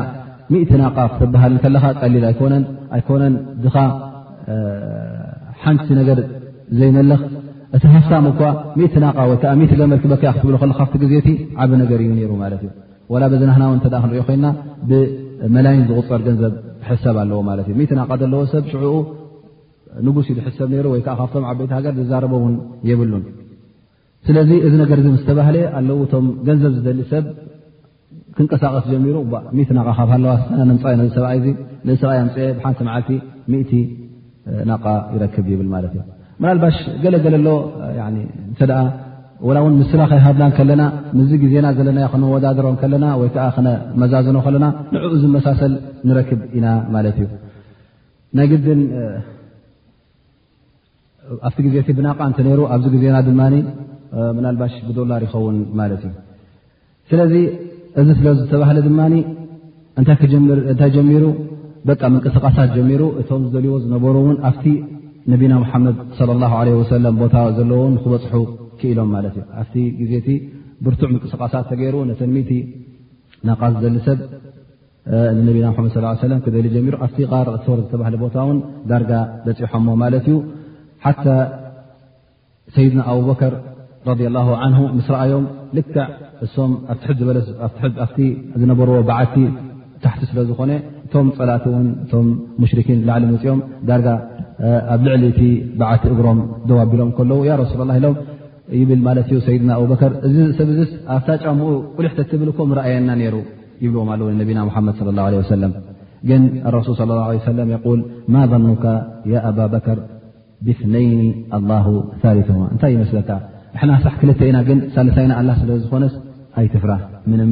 ሚእቲ ናቃ ክትበሃል ከለኻ ቀሊል ኣይኮነን ኣይኮነን ድኻ ሓንቲ ነገር ዘይመልኽ እቲ ሃፍታም እኳ ሚእቲ ናቃ ወ ሚእቲ ገመል ክበክያ ክትብሎ ከሎ ካብቲ ግዜ እቲ ዓብ ነገር እዩ ነይሩ ማለት እዩ ወላ በዚ ናህና ውን እተደኣ ክንሪኦ ኮይና ብመላይን ዝቁፀር ገንዘብ ሕሰብ ኣለዎ ማለት እዩ ሚእቲ ናቃ ዘለዎ ሰብ ሽዕኡ ንጉስ ዩ ዝሕሰብ ነይሩ ወይ ከዓ ካብቶም ዓበይቲ ሃገር ዝዛረቦ እውን የብሉን ስለዚ እዚ ነገር እዚ ምስተባህለ ኣለዉ እቶም ገንዘብ ዝደሊ ሰብ ክንቀሳቐስ ጀሚሩ ሚእቲ ናቓ ካብ ሃለዋ ንምፃኢ ነዚ ሰብኣይ እዚ ነዚ ሰብኣይ ኣምፀ ብሓንቲ መዓልቲ ሚእቲ ናቓ ይረክብ ይብል ማለት እዩ ምናልባሽ ገለገለ ኣሎ እንተ ወላ እውን ምስላ ከይሃብና ከለና ምስዚ ግዜና ዘለና ክንወዳድሮ ከለና ወይ ከዓ ክነመዛዝኖ ከለና ንዕኡ ዝመሳሰል ንረክብ ኢና ማለት እዩ ናይ ግድን ኣብቲ ግዜ እቲ ብናቃ እንተ ነይሩ ኣብዚ ግዜና ድማ ምናልባሽ ብዶላር ይኸውን ማለት እዩ ስለዚ እዚ ስለ ዝተባህለ ድማ እታይ ጀሚሩ በቃ ምንቅስቃሳት ጀሚሩ እቶም ዝደልዎ ዝነበሩ እውን ኣብቲ ነቢና ሙሓመድ ለ ላ ለ ወሰለም ቦታ ዘለዎን ክበፅሑ ክኢሎም ማለት እዩ ኣብቲ ግዜ እቲ ብርቱዕ ምንቅስቃሳት ተገይሩ ነተን ሚእቲ ናቃ ዝደሊ ሰብ ንነቢና መድ ስ ሰለ ክደሊ ጀሚሩ ኣብቲ ቃር ቶር ዝተባሃለ ቦታ ውን ዳርጋ በፂሖሞ ማለት እዩ ሓታ ሰይድና ኣብበከር ረ ላ ን ምስ ረኣዮም ልክዕ እሶም ኣኣቲ ዝነበርዎ በዓቲ ታሕቲ ስለ ዝኾነ እቶም ፀላእቲ ውን እቶም ሙሽርኪን ላዕሊ መፅኦም ዳርጋ ኣብ ልዕሊ እቲ በዓቲ እግሮም ደዋቢሎም ከለዉ ያ ረሱላ ላ ኢሎም ይብል ማለት እዩ ሰይድና ኣቡበከር እዚ ሰብ ዚስ ኣብታ ጫምኡ ቁሊሕ ተትብል እኮ ምረኣየና ነይሩ ይብልዎም ኣለዎ ንነቢና ሙሓመድ ለ ላ ለ ወሰለም ግን ኣረሱል ለ ላ ለ ሰለም የቁል ማ ظኑካ ያ ኣባበከር ብትነይኒ ኣላሁ ታሊትማ እንታይ ይመስለካ ንሕና ሳሕ ክልተ ኢና ግን ሳልሳይና ኣላ ስለ ዝኾነስ ኣይትፍራህ ምንም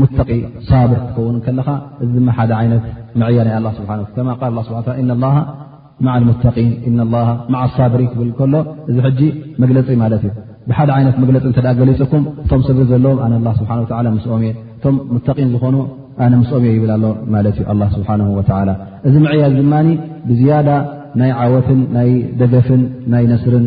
ሙተቂ ሳብር ክትከውን ከለኻ እዚ ድማ ሓደ ዓይነት መዕያ ናይ ኣላ ስብሓ ከማ ቃል ላ ስብሓ እና ላ ማዓ ልሙተቂን እና ላ ማዓ ሳብሪን ክብል ከሎ እዚ ሕጂ መግለፂ ማለት እዩ ብሓደ ዓይነት መግለፂ እተ ገሊፅኩም እቶም ስብሪ ዘለዎም ኣነ ላ ስብሓ ወላ ምስኦም እየ እቶም ሙተቂን ዝኾኑ ኣነ ምስኦም እየ ይብል ኣሎ ማለት እዩ ኣላ ስብሓን ወተላ እዚ መዕያ እዚ ድማ ብዝያዳ ናይ ዓወትን ናይ ደገፍን ናይ ነስርን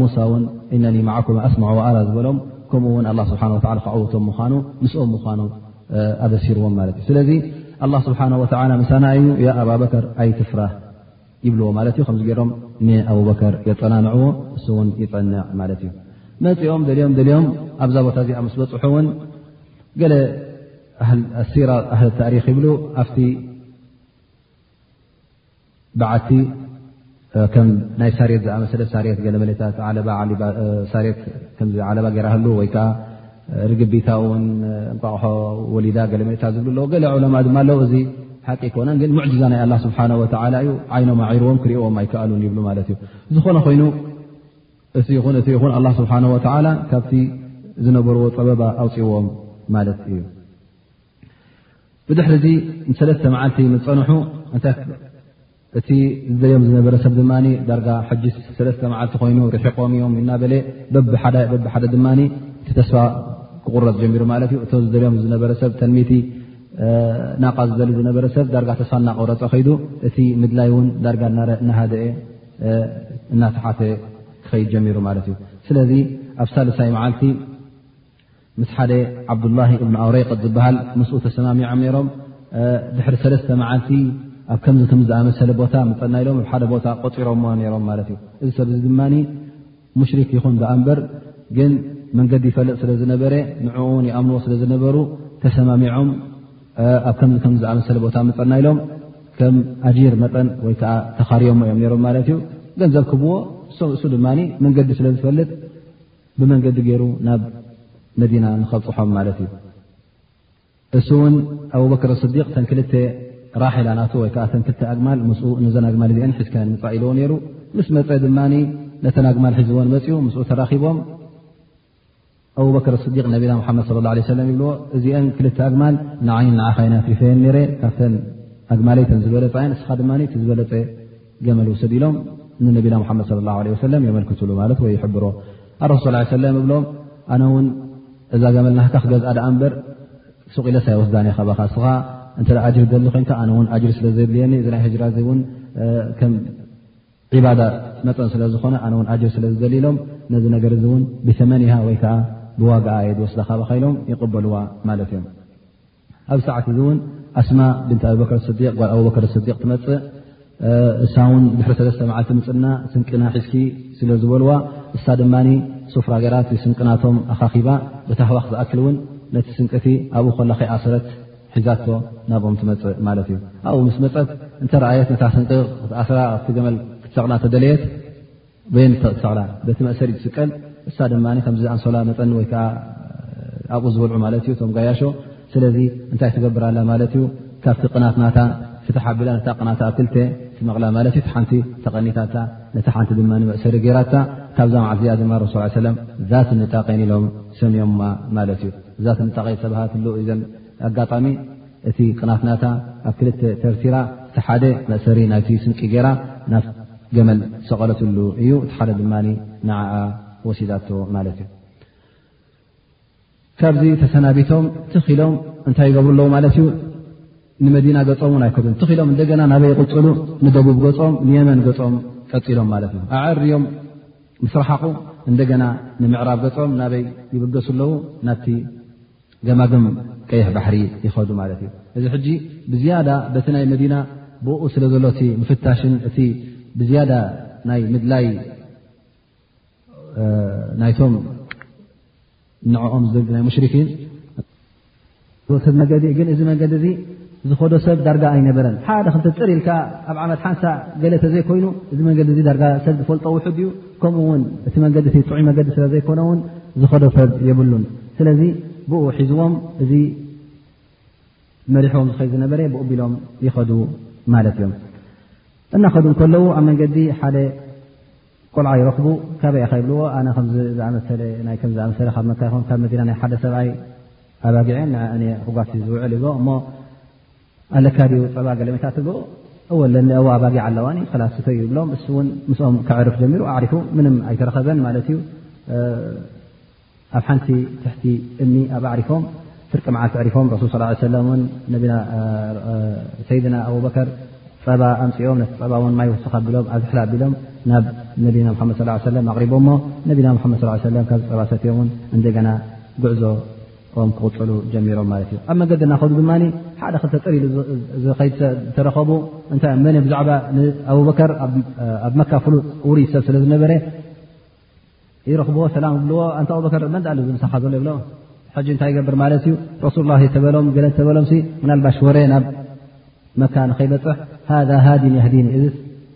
ሙሳ ውን እነ ማዓኩም ኣስማዕ ኣራ ዝበሎም ከምኡ ውን ኣ ስብሓ ክዓውቶም ምኳኑ ምስኦም ምኳኑ ኣበሲርዎም ማለት እዩ ስለዚ ኣላ ስብሓን ወላ ምሳና እዩ ያ ኣባበከር ኣይትፍራህ ይብልዎ ማለት እዩ ከምዚ ገሮም ንኣብበከር የፀናንዕዎ እሱ ውን ይፀንዕ ማለት እዩ መፂኦም ደልኦም ደልኦም ኣብዛ ቦታ እዚኣ ምስ በፅሑ ውን ገለ ኣሲራ ኣህል ታሪክ ይብሉ ኣብቲ በዓቲ ከም ናይ ሳሬት ዝኣመሰለ ሳሬት ገለመለታት ሳሬት ከ ዓለባ ገራሃሉ ወይ ከዓ ርግቢታ ውን እንቋቕሖ ወሊዳ ገለመለታ ዝብሉ ኣለዉ ገለ ዑለማ ድማ ኣለዉ እዚ ሓቂ ኣይኮነን ግን ሙዕጅዛ ናይ ኣላ ስብሓ ወላ እዩ ዓይኖም ኣዒርዎም ክሪእዎም ኣይከኣሉን ይብሉ ማለት እዩ ዝኾነ ኮይኑ እቲ ይኹን እቲ ይኹን ኣላ ስብሓን ወላ ካብቲ ዝነበርዎ ፀበባ ኣውፅዎም ማለት እዩ ብድሕሪ እዚ ንሰለስተ መዓልቲ ምፀንሑ እቲ ዝደዮም ዝነበረ ሰብ ድማ ዳርጋ ሕጂ ሰለስተ መዓልቲ ኮይኑ ርሒቆም እዮም እናበለ በብሓደ ድማ እቲ ተስፋ ክቁረፅ ጀሚሩ ማለት እዩ እቶ ዝደልዮም ዝነበረ ሰብ ተልሚቲ ናቃ ዝደሊ ዝነበረ ሰብ ዳርጋ ተስፋ እናቆረፀ ከይዱ እቲ ምድላይ እውን ዳርጋ እናሃደአ እናተሓተ ክኸይድ ጀሚሩ ማለት እዩ ስለዚ ኣብ ሳልሳይ መዓልቲ ምስ ሓደ ዓብዱላሂ እብን ኣውረይቀጥ ዝበሃል ምስኡ ተሰማሚዖም ነይሮም ድሕሪ ሰለስተ መዓልቲ ኣብ ከምዚ ከም ዝኣመሰለ ቦታ ምፀና ኢሎም ኣብ ሓደ ቦታ ቆፂሮምዎ ነይሮም ማለት እዩ እዚ ሰብ እዚ ድማ ሙሽሪክ ይኹን ዳኣ እምበር ግን መንገዲ ይፈለጥ ስለ ዝነበረ ንዕኡ ውን ይኣምንዎ ስለ ዝነበሩ ተሰማሚዖም ኣብ ከምዚ ከም ዝኣመሰለ ቦታ ምፀና ኢሎም ከም ኣጂር መጠን ወይ ከዓ ተኻርዮሞ እዮም ነይሮም ማለት እዩ ገንዘብ ክብዎ እሱ ድማ መንገዲ ስለ ዝፈልጥ ብመንገዲ ገይሩ ናብ መዲና ንኸብፅሖም ማለት እዩ እሱ እውን ኣቡበክር ስዲቅ ተን ክልተ ራሒላ ናቱ ወይ ከዓ ተን ክልተ ኣግማል ምስ ንዘን ኣግማል እዚአን ሒዝካ ምፃ ኢልዎ ነይሩ ምስ መፀ ድማ ነተን ኣግማል ሒዝዎን መፅኡ ምስ ተራኪቦም ኣቡበክር ስዲቅ ነቢና ሓመድ ስለ ላ ለ ሰለም ይብልዎ እዚአን ክልተ ኣግማል ንዓይን ንዓኻይናት ይፈየን ነረ ካብተን ኣግማለይተን ዝበለፃ እየን እስኻ ድማ እቲ ዝበለፀ ገመል ውሰድ ኢሎም ንነቢና ሓመድ صለ ላه ለ ሰለም የመልክትሉ ማለት ወይ ይሕብሮ ኣረሱ ስ ሰለም እብሎም ኣነ ውን እዛ ገመል ናህካ ክገዝኣ ድኣ እምበር ሱቂለስ ኣይወስዳን እየ ካባኻ እስኻ እንተ ኣጅሪ ደሊ ኮንካ ኣነ ውን ኣጅሪ ስለ ዘድልየኒ እዚ ናይ ህጅራ እ ውን ከም ዒባዳ መጠን ስለ ዝኾነ ኣነ ውን ኣጅሪ ስለ ዝደሊ ኢሎም ነዚ ነገር እዚ እውን ብተመኒሃ ወይ ከዓ ብዋግኣ እየ ዝወስዳ ካባካ ኢሎም ይቕበልዋ ማለት እዮም ኣብዚ ሰዓት እዚ እውን ኣስማ ብንቲ ኣብበከር ስዲቅ ጓል ኣብበከር ስዲቅ ትመፅእ እሳ ውን ድሕሪ ሰለስተ መዓልቲ ምፅና ስንቅና ሒዝኪ ስለ ዝበልዋ እሳ ድማ ሱፍራ ገራ እቲ ስንቅናቶም ኣኻኺባ ብታህዋኽ ዝኣክል እውን ነቲ ስንቅቲ ኣብኡ ኮላ ከይኣሰረት ሒዛቶ ናብኦም ትመፅእ ማለት እዩ ኣብኡ ምስ መፀት እንተረኣየት ነታ ስንቂ ክትኣስራ ኣብቲ ገመል ክትሰቕና ተደለየት በየን ትሰቕላ በቲ መእሰሪ ትስቀል እሳ ድማ ከምዚ ኣንሶላ መጠን ወይ ከዓ ኣብኡ ዝበልዑ ማለት እዩ እቶም ጋያሾ ስለዚ እንታይ ትገብር ኣላ ማለት እዩ ካብቲ ቅናት ናታ ፍትሕ ኣቢላ ነታ ቅናታ ኣብ ክልተ ትመቕላ ማለት እዩ ሓንቲ ተቐኒታታ ነቲ ሓንቲ ድማ ንመእሰሪ ገይራታ ካብዛ ማዓት እዚኣ ድማ ረሱ ሰለም ዛት ንጣቀን ኢሎም ሰምዮማ ማለት እዩ ዛት ንጣቀ ዝተባሃትሉ እዘን ኣጋጣሚ እቲ ቅናት ናታ ኣብ ክልተ ተርቲራ እቲ ሓደ መእሰሪ ናይቲ ስንቂ ገይራ ናብ ገመል ሰቐለትሉ እዩ እቲ ሓደ ድማ ንዓኣ ወሲዳቶ ማለት እዩ ካብዚ ተሰናቢቶም ትኽ ኢሎም እንታይ ይገብሩ ኣለዉ ማለት እዩ ንመዲና ገፆም ውን ኣይከዱን ትኽ ኢሎም እንደገና ናበይ ይቕፅሉ ንደቡብ ገፆም ንየመን ገፆም ቀፂሎም ማለት እዩ ኣዐርዮም ምስ ረሓቑ እንደገና ንምዕራብ ገፆም ናበይ ይብገሱ ኣለዉ ናብቲ ገማግም ቀይሕ ባሕሪ ይኸዱ ማለት እዩ እዚ ሕጂ ብዝያዳ በቲ ናይ መዲና ብኡ ስለ ዘሎ እቲ ምፍታሽን እቲ ብዝያዳ ናይ ምድላይ ናይቶም ንዕኦም ናይ ሙሽርኪን ብ መገዲ ግን እዚ መንገዲ እዚ ዝኸዶ ሰብ ዳርጋ ኣይነበረን ሓደ ክልተ ጥር ኢልካ ኣብ ዓመት ሓንሳ ገለ ተዘይኮይኑ እዚ መንገዲ እዚ ዳርጋ ሰብ ዝፈልጦ ውሑድ እዩ ከምኡ ውን እቲ መንገዲ እ ጥዑይ መገዲ ስለ ዘይኮነ ውን ዝኸዶ ሰብ የብሉን ስለዚ ብኡ ሒዝዎም እዚ መሪሖም ዝኸይ ዝነበረ ብኡ ቢሎም ይኸዱ ማለት እዮም እናኸዱ ከለዉ ኣብ መንገዲ ሓደ ቆልዓ ይረኽቡ ካበይ ኢኻ ይብልዎ ኣነ ከምዚ ዝኣመሰለ ናይ ከም ዝኣመሰለ ካብ መካ ይኹን ካብ መዲና ናይ ሓደ ሰብኣይ ኣባጊዐን ንኣእን ክጓሲ ዝውዕል ይብልዎ እሞ ኣለካ ድኡ ፀባ ገለሜታ ትብልዎ እወ ለኒ እዋ ኣባጊዕ ኣለዋኒ ክላስቶ ዩ ይብሎም እሱ እውን ምስኦም ክዕርፍ ጀሚሩ ኣዕሪፉ ምንም ኣይተረኸበን ማለት እዩ ኣብ ሓንቲ ትሕቲ እምኒ ኣብ ኣዕሪፎም ፍርቂ መዓልቲ ኣዕሪፎም ረሱል ስ ለ ሰለም ን ነና ሰይድና ኣብበከር ፀባ ኣምፅኦም ነቲ ፀባ ውን ማይ ውስኽ ኣቢሎም ኣዝሕላ ኣቢሎም ናብ ነቢና ሓመድ ስ ሰለም ኣቕሪቦሞ ነቢና ሓመድ ስ ሰለም ካብዚ ፀባ ሰትዮም ን እንደገና ጉዕዞ ኦም ክቕፅሉ ጀሚሮም ማለት እዩ ኣብ መገዲ እናኸዱ ድማ ሓደ ክልተ ጥር ኢሉ ዝኸይድ ሰብ ተረኸቡ እንታይእ መን ብዛዕባ ንኣብበከር ኣብ መካ ፍሉጥ ውሩይ ሰብ ስለ ዝነበረ ይረኽብዎ ሰላም ብልዎ ኣንታ ኣበከር መን ዳኣ ምሳኻ ዘሎ ይብሎ ሕጂ እንታይ ይገብር ማለት እዩ ረሱል ላ ተበሎም ገለ ተበሎም ምናልባሽ ወረ ናብ መካ ንኸይበፅሕ ሃذ ሃዲን የህዲኒ እዚ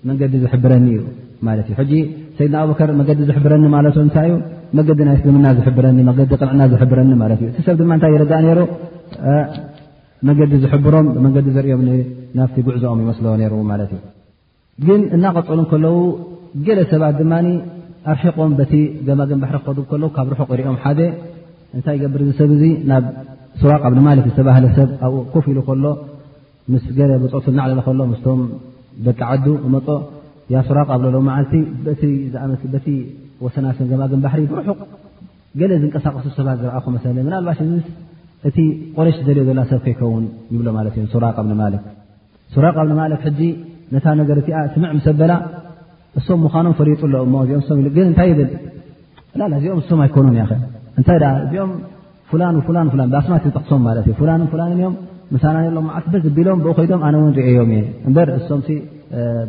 መንገዲ ዝሕብረኒ እዩ ማለት እዩ ሕጂ ሰይድና ኣበከር መገዲ ዝሕብረኒ ማለት እንታይ እዩ መገዲ ናይ እስልምና ዝሕብረኒ መገዲ ቅንዕና ዝሕብረኒ ማለት እዩ እቲ ሰብ ድማ እንታይ ይረዳእ ነይሩ መገዲ ዝሕብሮም መገዲ ዘርኦም ናብቲ ጉዕዞኦም ይመስሎ ነይሩ ማለት እዩ ግን እናቐፀሉ ከለዉ ገለ ሰባት ድማ ኣርሒቆም በቲ ገማግን ባሕሪ ክኸዱ ከለዉ ካብ ርሑቕ ይሪኦም ሓደ እንታይ ይገብር እዚ ሰብ እዚ ናብ ስራቅ ኣብ ማሊክ ዝተባህለ ሰብ ኣብኡ ኮፍ ኢሉ ከሎ ምስ ገለ ብፆት ናዕለለ ከሎ ምስቶም ደቂ ዓዱ እመፆ ያ ስራቅ ኣብ ለሎ መዓልቲ በቲ ወሰናስን ገማግን ባሕሪ ብርሑቕ ገለ ዝንቀሳቀሱ ሰባት ዝረኣኹ መሰለ ምናልባሽ እቲ ቆረሽ ዝደልዮ ዘላ ሰብ ከይከውን ይብሎ ማለት እዩ ስራቅ ኣብ ማሊክ ሱራቃ ብኒ ማልክ ሕጂ ነታ ነገር እቲኣ ስምዕ ምስ ኣበላ እሶም ምዃኖም ፈሪጡ ኣሎ እሞ እዚኦም ሶም ኢ ግን እንታይ ይብል ላላ እዚኦም እሶም ኣይኮኑን ያኸ እንታይ ደኣ እዚኦም ፍላን ፍላን ፍላን ብኣስማት ይጠቕሶም ማለት እዩ ፍላን ፍላንን እዮም ምሳና ሎም መዓልት በዝ ቢሎም ብኡ ኮይዶም ኣነ እውን ርእዮም እየ እምበር እሶም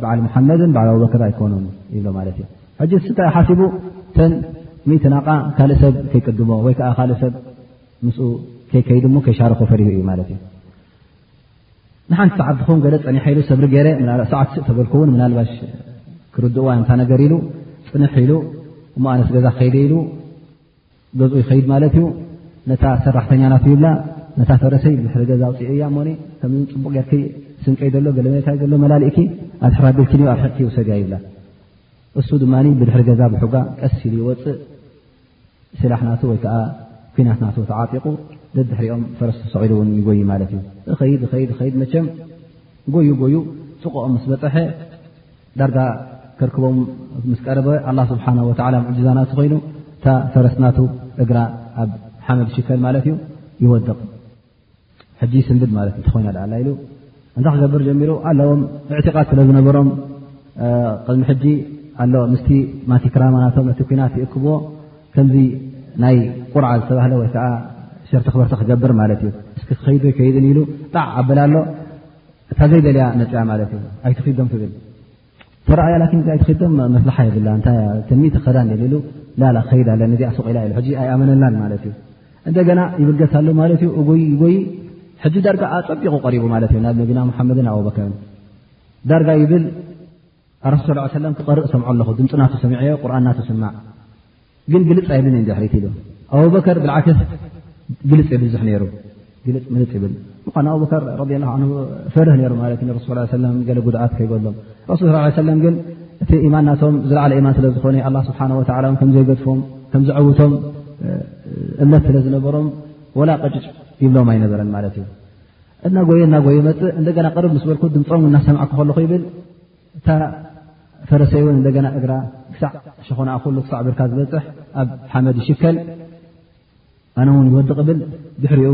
በዓል መሓመድን በዓል ኣበክር ኣይኮኑን ይብሎ ማለት እዩ ሕጂ ስታ ሓሲቡ ተን ሚትናቃ ካልእ ሰብ ከይቅድሞ ወይ ከዓ ካልእ ሰብ ምስ ከይከይድሞ ከይሻርኮ ፈሪሁ እዩ ማለት እዩ ንሓንቲ ሰዓት ዝኸውን ገለ ጸኒሐ ኢሉ ሰብሪ ገይረ ሰዓት ስእ ተበልኩ እውን ምናልባሽ ክርድእዋ እታ ነገር ኢሉ ጽንሕ ኢሉ እሞ ኣነስ ገዛ ከይደ ኢሉ ገዝኡ ይኸይድ ማለት እዩ ነታ ሰራሕተኛ ናት ይብላ ነታ ፈረሰይ ብሕሪ ገዛ ውፅኡ እያ እሞኒ ከም ፅቡቕ ጌርኪ ስንቀይ ዘሎ ገለመታ ዘሎ መላልእኪ ኣብ ሕራ ቤልኪን ዩ ኣርሕቅኪ ውሰድያ ይብላ እሱ ድማ ብድሕሪ ገዛ ብሑጋ ቀስ ኢሉ ይወፅእ ስላሕ ናቱ ወይ ከዓ ኩናት ናቱ ተዓጢቑ ደድሕሪኦም ፈረስ ተሰቒሉ እውን ይጎይ ማለት እዩ እኸይድ እኸይድ እኸይድ መቸም ጎዩ ጎዩ ፅቕኦም ምስ በፀሐ ዳርጋ ከርክቦም ምስ ቀረበ ኣላ ስብሓን ወላ ሙዕጅዛ ናቱ ኮይኑ እታ ፈረስ ናቱ እግራ ኣብ ሓመድ ሽከል ማለት እዩ ይወድቕ ሕጂ ይስንብድ ማለት እንተኮይና ዳኣ ኣላ ኢሉ እንታይ ክገብር ጀሚሩ ኣለዎም እዕትቓት ስለ ዝነበሮም ቅድሚ ሕጂ ኣሎ ምስቲ ማቲ ክራማ ናቶም ነቲ ኩናት ይእክብዎ ከምዚ ናይ ቁርዓ ዝተባህለ ወይ ከዓ ሸርተ ክበርተ ክገብር ማለት እዩ እስኪ ክኸይዱ ይከይድን ኢሉ ጣዕ ኣበላ ኣሎ እታ ዘይደልያ መፅያ ማለት እዩ ኣይትኺዶም ትብል ተረኣያ ላኪን እዚኣ ትክደም መስላሓ የብላ እንታይ ተሚቲ ከዳን የልሉ ላላ ከይድ ኣለ ነዚኣ ሱቂላ ኢሉ ሕጂ ኣይኣመነላን ማለት እዩ እንደገና ይብገስ ኣሎ ማለት እዩ እጎይ ይጎይ ሕጂ ዳርጋ ኣፀቢቑ ቀሪቡ ማለት እዩ ናብ ነቢና ሙሓመድን ኣበከርን ዳርጋ ይብል ኣረሱ ስ ሰለም ክቐርእ ሰምዖ ኣለኹ ድምፂ ናተሰሚዐዮ ቁርን ናተስማዕ ግን ግልፅ ኣይብልን እ ድሕሪት ኢሉ ኣቡበከር ብልዓትስ ግልፅ የብዝሕ ነይሩ ግልፅ ምልፅ ይብል ምኳኑ ኣቡበከር ረ ላ ፈርህ ነይሩ ማለት ዩ ረሱል ስ ሰለም ገለ ጉድኣት ከይበሎም ረሱል ስ ሰለም ግን እቲ ኢማን ናቶም ዝለዓለ ኢማን ስለ ዝኾነ ኣላ ስብሓን ወላ ን ከምዘይገድፎም ከምዝዐውቶም እምነት ስለ ዝነበሮም ወላ ቀጭጭ ይብሎም ኣይነበረን ማለት እዩ እና ጎየ እና ጎየ መፅእ እንደገና ቅርብ ምስ በልኩ ድምፆም እናሰማዕ ክከለኹ ይብል እታ ፈረሰይ እውን እንደገና እግራ ክሳዕ ሸኾናኣ ኩሉ ክሳዕ ብርካ ዝበፅሕ ኣብ ሓመድ ይሽከል ኣነ እውን ይወዲ ቅብል ድሕሪኡ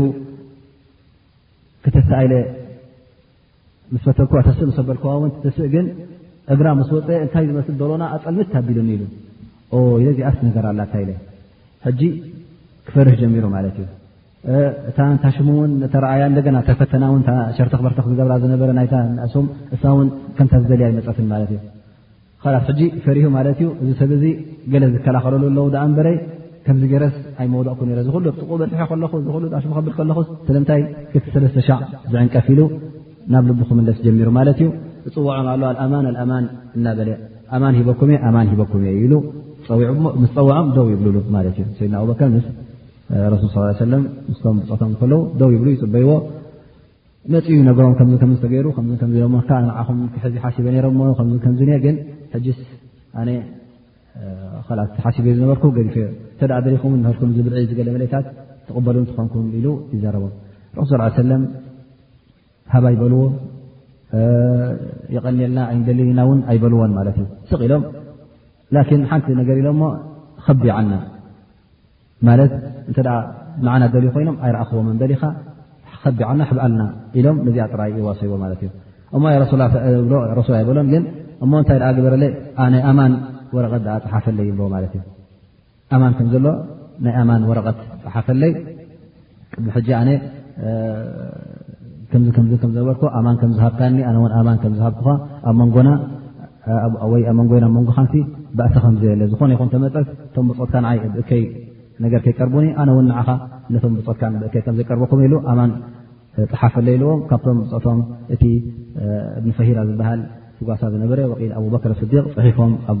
ክተስእ ኢለ ምስ ፈተኩዋ ተስእ ምሰበልክዋ እውን ተስእ ግን እግራ ምስ ወፀ እንታይ ዝመስል ደሎና ኣፀልምት ታቢሉኒ ኢሉ ኢለ እዚኣስ ነገር ኣላታ ኢለ ሕጂ ክፈርህ ጀሚሩ ማለት እዩ እታ እታ ሽሙ እውን ተረኣያ እንደገና ተፈተና ውን ሸርተኽ በርተኽ ዝገብራ ዝነበረ ናይታ ንእሶም እሳ እውን ከምታ ዝደልያ ይመፀትን ማለት እዩ ላስ ሕጂ ፈሪሁ ማለት እዩ እዚ ሰብ እዚ ገለ ዝከላኸለሉ ኣለዉ ዳኣ ንበረ ከምዚ ገረስ ኣይመወደቕኩ ነረ ዝሉ ጥቁ በፅሐ ከለኹ ዝሉ ኣሽ ከብል ከለኹ ስለምንታይ ክቲ ሰለስተ ሻዕ ዝዕንቀፍ ኢሉ ናብ ልቡ ክምለስ ጀሚሩ ማለት እዩ እፅዋዖም ኣለ ኣማን ኣማን እናበለ ኣማን ሂበኩም ኣማን ሂበኩም እየ ኢሉ ፀዊዑ ምስ ፀዋዖም ደው ይብልሉ ማለት እዩ ሰይድና ኣበከር ረሱል ስ ሰለ ምስቶም ብፆቶም ከለዉ ደው ይብሉ ይፅበይዎ መፅኡ ነገሮም ከም ከም ዝተገይሩ ከ ከካ ንዓኹም ክሕዚ ሓሲበ ነሮም ሞ ከ ከምዝ ግን ሕጅስ ኣነ ካልኣት ሓሲበ ዝነበርኩ ገዲፈ እተ ደሪኹም ምህርኩም ዝብዒ ዝገለ መለታት ትቕበሉ እንትኾንኩም ኢሉ ይዘረቦም ረሱ ስ ሰለ ሃባ ይበልዎ ይቐልልና ኣይንደልይና እውን ኣይበልዎን ማለት እዩ ስቕ ኢሎም ላኪን ሓንቲ ነገር ኢሎሞ ከቢ ዓና ማለት እንተ ንዓና ደል ኮይኖም ኣይረኣኽዎም በሊኻ ከቢዓና ሕብኣልና ኢሎም ነዚኣ ጥራይ ይዋሰይዎ ማለት እዩ እሞ ሱሱላ ኣይበሎም ግን እሞ እንታይ ደኣ ግበረለ ናይ ኣማን ወረቐት ኣ ፀሓፈለይ ይብልዎ ማለት እዩ ኣማን ከም ዘሎ ናይ ኣማን ወረቐት ፀሓፈለይ ቅድሚ ሕጂ ኣነ ከምዚ ከምዚ ከም ዘበርኩ ኣማን ከም ዝሃብካኒ ኣነ ውን ኣማን ከም ዝሃብኩኻ ኣብ መንጎና ወይ ኣብ መንጎይና መንጎኻንሲ ባእሲ ከምዘየለ ዝኾነ ይኹን ተመፀት እቶም ብፆትካ ንዓይ ብእከይ ነገር ከይቀርቡኒ ኣነ ውን ንዓኻ ነቶም ብፆትካ ብእከይ ከም ዘይቀርበኩም ኢሉ ኣማን ፀሓፈለ ኢልዎም ካብቶም ብፆቶም እቲ እብንፈሂራ ዝበሃል ትጓሳ ዝነበረ ወቂል ኣቡበክር ስዲቅ ፅሒፎም ኣብ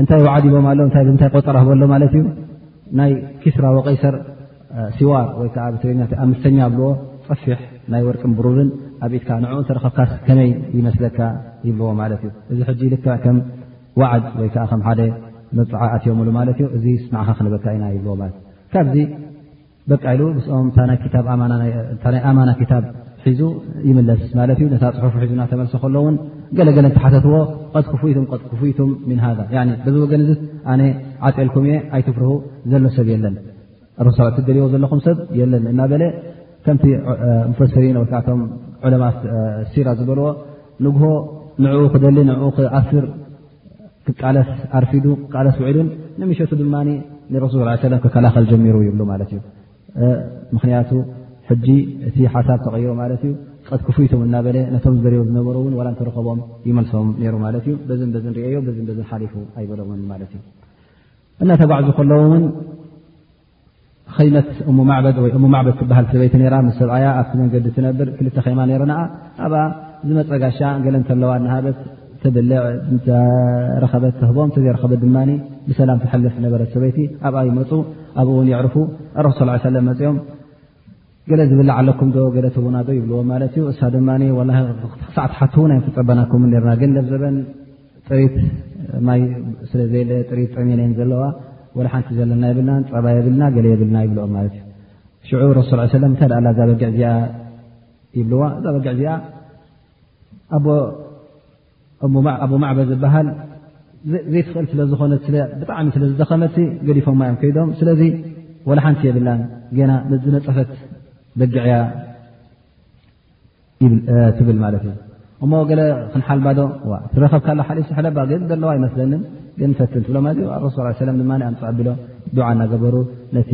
እንታይ ውዓዲቦም ኣሎ ታይ ብምታይ ቆፀራ ህበሎ ማለት እዩ ናይ ኪስራ ወቀይሰር ሲዋር ወይ ከዓ ብትግርኛ ኣምስተኛ ብልዎ ፀፊሕ ናይ ወርቅን ብሩርን ኣብ ኢትካ ንዕኡ እተረከብካስ ከመይ ይመስለካ ይብልዎ ማለት እዩ እዚ ሕጂ ልክ ከም ዋዓድ ወይ ከዓ ከም ሓደ መብፅዓ ኣትዮምሉ ማለት እዩ እዚ ስንዕካ ክንበካ ኢና ይብልዎ ማለት እዩ ካብዚ በቃ ኢሉ ምስኦም እታ ናይ ኣማና ክታብ ሒዙ ይምለስ ማለት እዩ ነታ ፅሑፉ ሒዙ እናተመልሰ ከሎ ውን ገለገለ ተሓተትዎ ቐት ክፍይቱም ቐት ክፍይቱም ምን ሃ በዚ ወገን እዚ ኣነ ዓጤልኩም እየ ኣይትፍርሁ ዘሎ ሰብ የለን ሩሳዕ እትደልዎ ዘለኹም ሰብ የለን እናበለ ከምቲ ሙፈሰሪን ወይከዓ ቶም ዑለማ ሲራ ዝበልዎ ንግሆ ንዕኡ ክደሊ ንኡ ክኣስር ክቃለስ ኣርፊዱ ክቃለስ ውዒሉን ንምሸቱ ድማ ንረሱል ስ ሰለም ክከላኸል ጀሚሩ ይብሉ ማለት እዩ ምኽንያቱ ሕጂ እቲ ሓሳብ ተቐይሮ ማለት እዩ ቀት ክፍይቶም እናበለ ነቶም ዝደርዮ ዝነበሩ እውን ዋላ እንትረኸቦም ይመልሶም ነይሩ ማለት እዩ በዚ በዚ ንርአዮ በዚ በዚ ሓሊፉ ኣይበሎምን ማለት እዩ እናተባዕዙ ከለዉ እውን ኸይመት እሙ ማዕበድ ወይ እሙ ማዕበድ ትበሃል ሰበይቲ ነራ ምስ ሰብኣያ ኣብቲ መንገዲ ትነብር ክልተ ከማ ነረና ኣብ ዝመፀ ጋሻ ገለ እንተለዋ ናሃበት ትብልዕ ረኸበት ትህቦም እተዘይረኸበት ድማ ብሰላም ትሐልፍ ነበረት ሰበይቲ ኣብኣ ይመፁ ኣብኡውን የዕርፉ ዕረክ ስ ሰለ መፅኦም ገለ ዝብላዕ ኣለኩም ዶ ገለ ትቡና ዶ ይብልዎ ማለት እዩ እሳ ድማ ክሳዕ ትሓትውን ኣይንክፀበናኩም ርና ግን ለብዘበን ጥሪት ማይ ስለ ዘለ ጥሪት ጠሚነን ዘለዋ ወላ ሓንቲ ዘለና የብልና ፀባ የብልና ገለ የብልና ይብልኦ ማለት እዩ ሽዑ ረሱል ስ ሰለም እንታይ ዳኣላ ዛበግዕ እዚኣ ይብልዋ ዛበግዕ እዚኣ ኣቦ ኣቡ ማዕበ ዝበሃል ዘይትኽእል ስለ ዝኾነ ብጣዕሚ ስለ ዝደኸመቲ ገዲፎማ እዮም ከይዶም ስለዚ ወላ ሓንቲ የብላን ገና ዝነፀፈት በጊዕያ ትብል ማለት እዩ እሞ ገለ ክንሓልባዶ ትረከብ ካሎ ሓሊሱ ሕለባ ግን ዘለዋ ይመስለኒን ግን ፈትን ትብሎ ማለት እዩ ረሱ ስ ሰለም ድማ ኣምፅ ኣቢሎ ዱዓ እናገበሩ ነቲ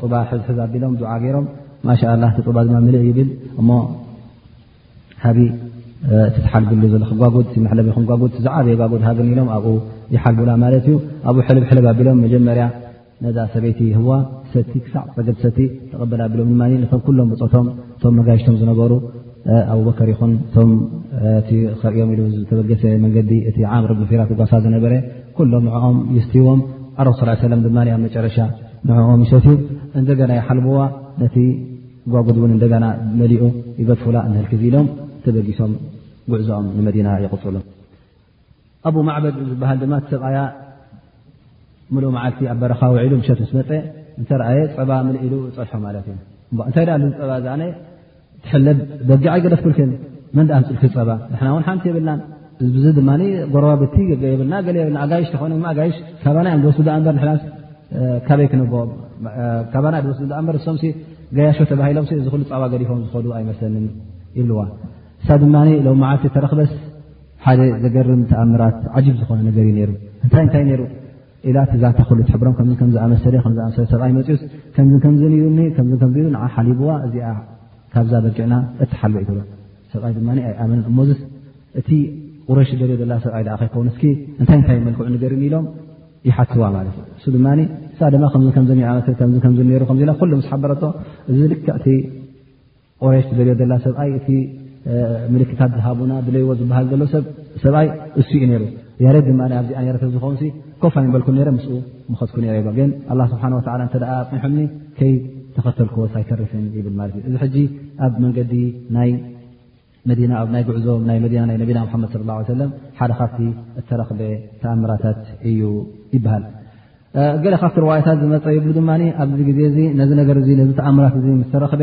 ጡባ ሕዝሕዝ ኣቢሎም ዱዓ ገይሮም ማሻ ላ እቲ ጡባ ድማ ምልእ ይብል እሞ ሃቢ እቲ ትሓልብሉ ዘሎ ክጓጉድ መሕለቢ ክንጓጉድ ዝዓበየ ጓጉድ ሃብን ኢሎም ኣብኡ ይሓልቡላ ማለት እዩ ኣብኡ ሕልብ ሕልብ ኣቢሎም መጀመርያ ነዛ ሰበይቲ ህዋ ሰቲ ክሳዕ ፀገብ ሰቲ ተቐበል ኣቢሎም ድማ እቶም ኩሎም ብፆቶም እቶም መጋይሽቶም ዝነበሩ ኣብበከር ይኹን እቶም እቲ ከሪኦም ኢሉ ዝተበገሰ መንገዲ እቲ ዓምር ብ ፊራት ጓሳ ዝነበረ ኩሎም ንዕኦም ይስትዎም ኣረሱ ስ ሰለም ድማ ኣብ መጨረሻ ንዕኦም ይሰትዩ እንደገና ይሓልብዋ ነቲ ጓጉድ እውን እንደገና መሊኡ ይገድፉላ ንህልክ ዚኢሎም ተበጊሶም ጉዕዞኦም ንመዲና ይቕፅሉ ኣብ ማዕበድ ዝበሃል ድማ ሰብኣያ ምሉእ መዓልቲ ኣብ በረኻ ውዒሉ ምሸት ምስ መፀ እንተረኣየ ፀባ ምልእ ኢሉ ፀርሖ ማለት እዩ እንታይ ዳኣ ፀባ ዛኣነ ትሕለብ በጊዓ ይገደፍኩልክን መን ዳኣ ምፅልክ ፀባ ንሕና እውን ሓንቲ የብልናን እዚ ድማ ጎረባብቲ የብልና ገ የብና ኣጋይሽ ተኾነ ኣጋይሽ ካባና እዮም ዝወስዱ ኣበር ንሕናስ ካበይ ክንቦም ካባና ዝወስዱ ኣበር እሶም ገያሾ ተባሂሎም እዚ ሉ ፃባ ገዲፎም ዝኸዱ ኣይመስለኒን ይብልዋ እሳ ድማ ሎም መዓልቲ ተረክበስ ሓደ ዘገርም ተኣምራት ዓጂብ ዝኾነ ነገር እዩ ነይሩ እንታይ እንታይ ነይሩ ኢላ ትዛተ ክሉ ትሕብሮም ከ ከምዝኣመሰለ ከዝኣመሰለ ሰብኣይ መፅኡስ ከምዚ ከምዝን እዩኒ ከምዚ ከምዚ ዩ ንዓ ሓሊብዋ እዚኣ ካብዛ በጊዕና እትሓሉ እዩ ትብሎ ሰብኣይ ድማ ኣይኣመን እሞዚ እቲ ቁረሽ ደልዮ ዘላ ሰብኣይ ኣ ከይከውን እስኪ እንታይ እንታይ መልክዑ ንገርኒ ኢሎም ይሓትዋ ማለት እዩ እሱ ድማ እሳ ድማ ከ ከምዘሚዓመት ከ ከም ነሩ ከ ላ ኩሉ ምስ ሓበረቶ እዚ ልክዕቲ ቁረሽ ደልዮ ዘላ ሰብኣይ እቲ ምልክታት ዝሃቡና ድለይዎ ዝበሃል ዘሎ ሰብኣይ እሱ እዩ ነይሩ ያሬድ ድማ ኣብዚ ኣየረ ዝኸውን ኮፍ ኣይበልኩ ረ ምስ ምኸትኩ ረ ብ ግን ኣ ስብሓ ወ እተ ኣፅኒሖኒ ከይ ተኸተልክዎስ ኣይተርፍን ይብል ማለት እዩ እዚ ሕጂ ኣብ መንገዲ ናይ መዲና ኣብ ናይ ጉዕዞ ናይ መዲና ናይ ነቢና ሓመድ ለ ላ ሰለም ሓደ ካብቲ እተረክበ ተኣምራታት እዩ ይበሃል ገለ ካብቲ ርዋይታት ዝመፀ ይብሉ ድማ ኣብዚ ግዜ እዚ ነዚ ነገር እ ነዚ ተኣምራት እ ምስተረክበ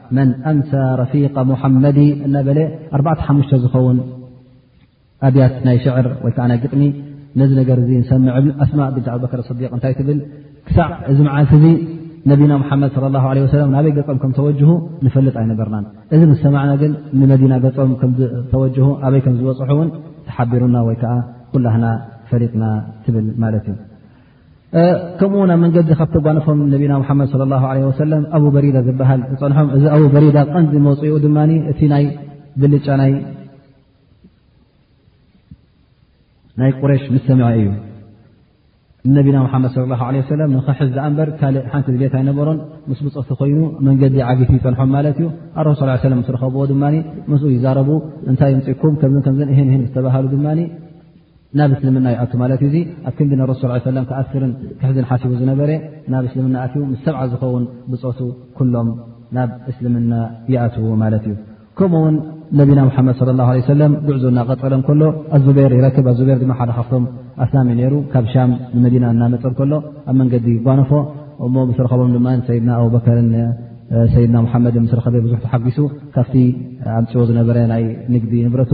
መን ኣንሳ ረፊق ሙሓመዲ እናበለ ኣርባዕተ ሓሙሽተ ዝኸውን ኣብያት ናይ ሽዕር ወይ ከዓ ናይ ግጥሚ ነዚ ነገር እዚ ንሰምዕ ብ ኣስማ ብን ኣብበከር ስዲቅ እንታይ ትብል ክሳዕ እዚ መዓልቲ እዚ ነቢና ሙሓመድ ለ ላሁ ለ ወሰለም ናበይ ገፆም ከም ተወጅሁ ንፈልጥ ኣይነበርናን እዚ ምስ ሰማዕና ግን ንመዲና ገፆም ከምተወጅሁ ኣበይ ከም ዝበፅሑ እውን ተሓቢሩና ወይ ከዓ ኩላህና ፈሊጥና ትብል ማለት እዩ ከምኡ ውን ኣብ መንገዲ ካብ ተጓንፎም ነቢና ሓመድ صለ ላ ለ ወሰለም ኣብ በሪዳ ዝበሃል ዝፀንሖም እዚ ኣብ በሪዳ ቀንዲ መውፅኡ ድማ እቲ ናይ ብልጫ ናይ ቁረሽ ምስ ሰምዐ እዩ ነቢና ሓመድ ለ ላ ለ ሰለም ንክሕዝ ኣ እንበር ካልእ ሓንቲ ድሌት ኣይነበሮን ምስ ብፅኽቲ ኮይኑ መንገዲ ዓጊት ይፀንሖም ማለት እዩ ኣረብ ስ ሰለ ምስ ረከብዎ ድማ ምስ ይዛረቡ እንታይ ምፅኩም ከምዚ ከምዘ እህን እህን ዝተባሃሉ ድማ ናብ እስልምና ይኣቱ ማለት እዩ ዙ ኣብ ክንዲ ንረሱ ስ ሰለም ክኣስርን ክሕዝን ሓሲቡ ዝነበረ ናብ እስልምና ኣትዩ ምስ ሰብዓ ዝኸውን ብፆቱ ኩሎም ናብ እስልምና ይኣትዉ ማለት እዩ ከምኡ ውን ነቢና ሙሓመድ ለ ላ ለ ሰለም ጉዕዞ እናቀፀለ ከሎ ኣዙቤር ይረክብ ኣዙቤር ድማ ሓደ ካብቶም ኣስላሚ ነይሩ ካብ ሻም ንመዲና እናመፀ ከሎ ኣብ መንገዲ ይጓነፎ እሞ ምስ ረከቦም ድማ ሰይድና ኣቡበከርን ሰይድና ሙሓመድ ምስ ረከበ ብዙሕ ተሓጒሱ ካብቲ ኣምፅዎ ዝነበረ ናይ ንግዲ ንብረቱ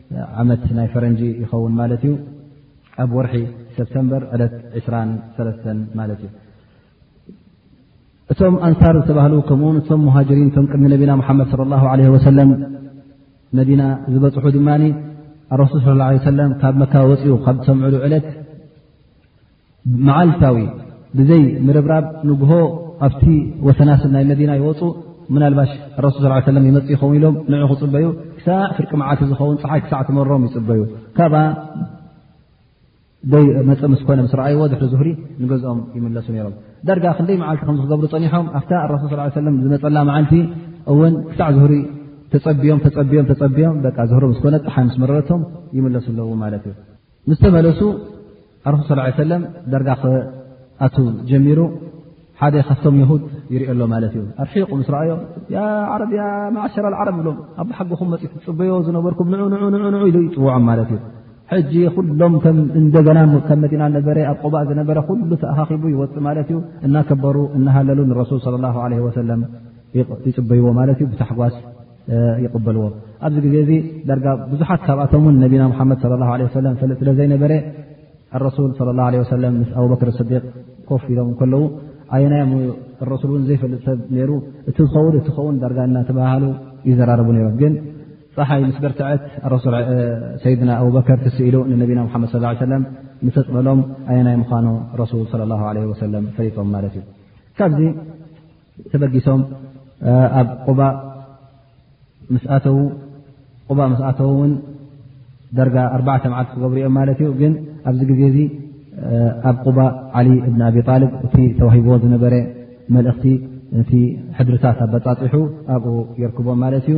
ዓመት ናይ ፈረንጂ ይኸውን ማለት እዩ ኣብ ወርሒ ሰብተምበር ዕለት 23 ማለት እዩ እቶም ኣንሳር ዝተባህሉ ከምኡውን እቶም ሙሃጅሪን እቶም ቅድሚ ነቢና ሓመድ صለ ላ ለ ወሰለም መዲና ዝበፅሑ ድማ ኣረሱል ስ ለ ሰለም ካብ መካ ወፅኡ ካብ ዝሰምዕሉ ዕለት መዓልታዊ ብዘይ ምርብራብ ንግሆ ኣብቲ ወሰናስን ናይ መዲና ይወፁ ምናልባሽ ረሱል ስ ሰለም ይመፅ ይኸውን ኢሎም ንዑ ክፅበዩ ክሳዕ ፍርቂ መዓልቲ ዝኸውን ፀሓይ ክሳዕ ትመሮም ይፅበዩ ካብኣ ደይ መፅ ምስ ኮነ ምስ ረኣይዎ ድሕሪ ዝህሪ ንገዝኦም ይምለሱ ነይሮም ዳርጋ ክንደይ መዓልቲ ከም ዝክገብሩ ፀኒሖም ኣብታ ረሱል ስ ሰለም ዝመፀላ መዓልቲ እውን ክሳዕ ዝህሪ ተፀቢዮም ተፀቢዮም ተፀቢዮም ዝህሪ ምስ ኮነ ፀሓይ ምስ መረረቶም ይምለሱ ኣለዉ ማለት እዩ ምስ ተመለሱ ኣረሱ ስ ሰለም ደርጋ ክኣት ጀሚሩ ሓደ ካብቶም የሁድ ይርኦ ኣሎ ማለት እዩ ኣርሒቑ ምስ ረኣዮ ዓረብ ማሸራ ዓረብ ብሎም ኣብ ሓጎኹም መፅ ትፅበዮ ዝነበርኩም ን ን ኢሉ ይፅውዖም ማለት እዩ ሕጂ ኩሎም ከም እንደገና ከም መዲና ነበረ ኣብ ቆባእ ዝነበረ ኩሉ ተኣኻኺቡ ይወፅእ ማለት እዩ እናከበሩ እናሃለሉ ንረሱል ለ ለ ወሰለም ይፅበይዎ ማለት እዩ ብታሕጓስ ይቕበልዎ ኣብዚ ግዜ እዚ ዳርጋ ብዙሓት ካብኣቶም ውን ነቢና ሓመድ ለ ላ ለ ሰለም ፈልጥ ስለ ዘይነበረ ረሱል ለ ላ ለ ሰለም ምስ ኣብበክር ስዲቅ ኮፍ ኢሎም ከለዉ ኣየናይ ረሱል እውን ዘይፈልጥ ሰብ ነይሩ እቲ ዝኸውን እቲ ኸውን ዳርጋ እናተባሃሉ ይዘራረቡ ነይሮም ግን ፀሓይ ምስ በርትዐት ረሱል ሰይድና ኣብበከር ትስኢሉ ንነቢና ሓመድ ስ ሰለም ንተፅበሎም ኣየናይ ምዃኑ ረሱል ለ ላ ለ ወሰለም ፈሊጦም ማለት እዩ ካብዚ ተበጊሶም ኣብ ቁባ ምስ ኣተዉ ቁባ ምስ ኣተዉ እውን ደርጋ ኣርባዕተ መዓልቲ ክገብሩ እዮም ማለት እዩ ግን ኣብዚ ግዜ እዚ ኣብ ቁባ ዓሊ እብን ኣቢ ጣልብ እቲ ተዋሂቦዎ ዝነበረ መልእኽቲ እቲ ሕድርታት ኣበፃፂሑ ኣብኡ የርክቦም ማለት እዩ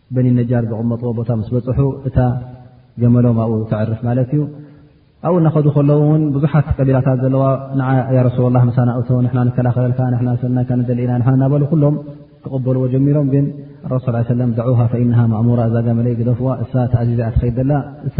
በኒ ነጃር ዝቕመጥዎ ቦታ ምስ በፅሑ እታ ገመሎም ኣብኡ ተዕርፍ ማለት እዩ ኣብኡ እናኸዱ ከለዉ እውን ብዙሓት ቀቢላታት ዘለዋ ንዓ ያ ረሱላ ላ ምሳና እቶ ንሕና ንከላኸለልካ ንና ሰናይካ ንደሊ ኢና ንና እናበሉ ኩሎም ክቕበልዎ ጀሚሮም ግን ረሱ ሰለም ደዑሃ ፈኢንሃ ማእሙራ እዛ ገመለይ ግደፍዋ እሳ ተኣዚዘ ኣትኸይድ ዘላ እሳ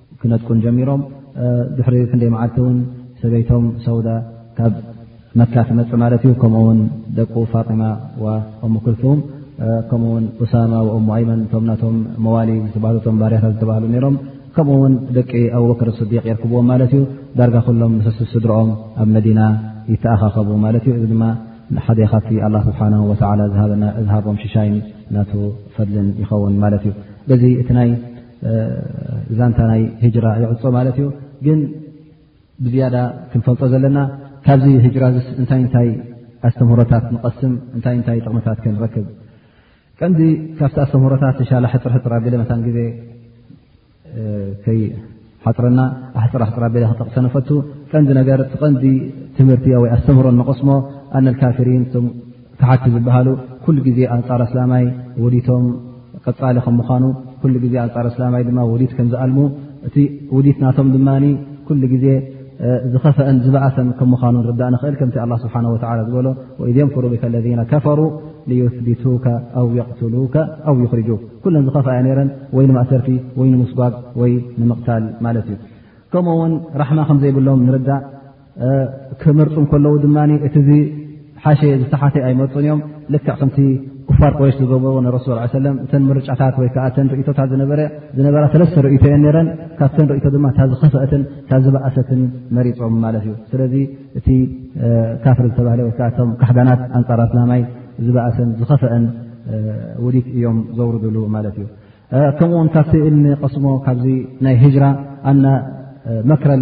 ክነጥቁን ጀሚሮም ድሕሪ ክንደይ መዓልቲ እውን ሰበይቶም ሰውዳ ካብ መካ ትመፅእ ማለት እዩ ከምኡ ውን ደቁ ፋጢማ እሙ ክልፉም ከምኡ ውን ኡሳማ እሙ ኣይመን እቶም ናቶም መዋሊ ዝተባህሉ ቶም ባርያታት ዝተባህሉ ነሮም ከምኡ ውን ደቂ ኣብበክር ስዲቅ የርክብዎም ማለት እዩ ዳርጋ ኩሎም ምስ ስድሮኦም ኣብ መዲና ይተኣኻኸቡ ማለት እዩ እዚ ድማ ሓደ ካብቲ ኣላ ስብሓን ወላ ዝሃቦም ሽሻይን ናቱ ፈድልን ይኸውን ማለት እዩ ዛንታ ናይ ህጅራ ይዕፆ ማለት እዩ ግን ብዝያዳ ክንፈልጦ ዘለና ካብዚ ህጅራ ዚስ እንታይ እንታይ ኣስተምህሮታት ንቐስም እንታይ እንታይ ጥቕምታት ከንረክብ ቀንዲ ካብቲ ኣስተምህሮታት ንሻላ ሕፅር ሕፅር ኣቢለ መታን ግዜ ከይሓፅረና ኣሕፅር ኣሕፅር ኣቢለ ክጠቕሰ ንፈቱ ቀንዲ ነገር እቲ ቀንዲ ትምህርቲ ወይ ኣስተምህሮ ንቐስሞ ኣነልካፍሪን ካሓድቲ ዝበሃሉ ኩሉ ግዜ ኣንፃር ኣስላማይ ወዲቶም ቀፃሊ ከም ምኳኑ ኩሉ ግዜ ኣንፃር ኣስላማይ ድማ ወዲት ከም ዝኣልሙ እቲ ውዲት ናቶም ድማ ኩሉ ግዜ ዝኸፈአን ዝበእሰን ከም ምኳኑ ንርዳእ ንኽእል ከምቲ ኣላ ስብሓን ወላ ዝበሎ ወኢዝ የምክሩ ብከ ለዚነ ከፈሩ ልዩትቢቱከ ኣው የቕትሉከ ኣው ይኽርጁ ኩለን ዝኸፍኣያ ነረን ወይ ንማእሰርቲ ወይ ንምስጓግ ወይ ንምቕታል ማለት እዩ ከምኡ እውን ራሕማ ከም ዘይብሎም ንርዳእ ክመርፁ ከለዉ ድማ እቲ ዚ ሓሸ ዝተሓተ ኣይመርፁን እዮም ልክዕ ከምቲ ኩፋር ቆረሽ ዝገበሩ ንረሱ ሰለ እተ ምርጫታት ወይ ከዓ እተን ርእቶታት ዝነበራ ሰለስተ ርእቶ እየን ነረን ካብተን ርእቶ ድማ እታ ዝኸፈአትን ካብ ዝበእሰትን መሪፆም ማለት እዩ ስለዚ እቲ ካፍር ዝተባህለ ወይዓ እቶም ካሕዳናት ኣንፃር ኣስላማይ ዝበእሰን ዝኸፈአን ውዲት እዮም ዘውርድሉ ማለት እዩ ከምኡውን ካብቲ እልሚ ቀስሞ ካብዚ ናይ ህጅራ ኣና መክረል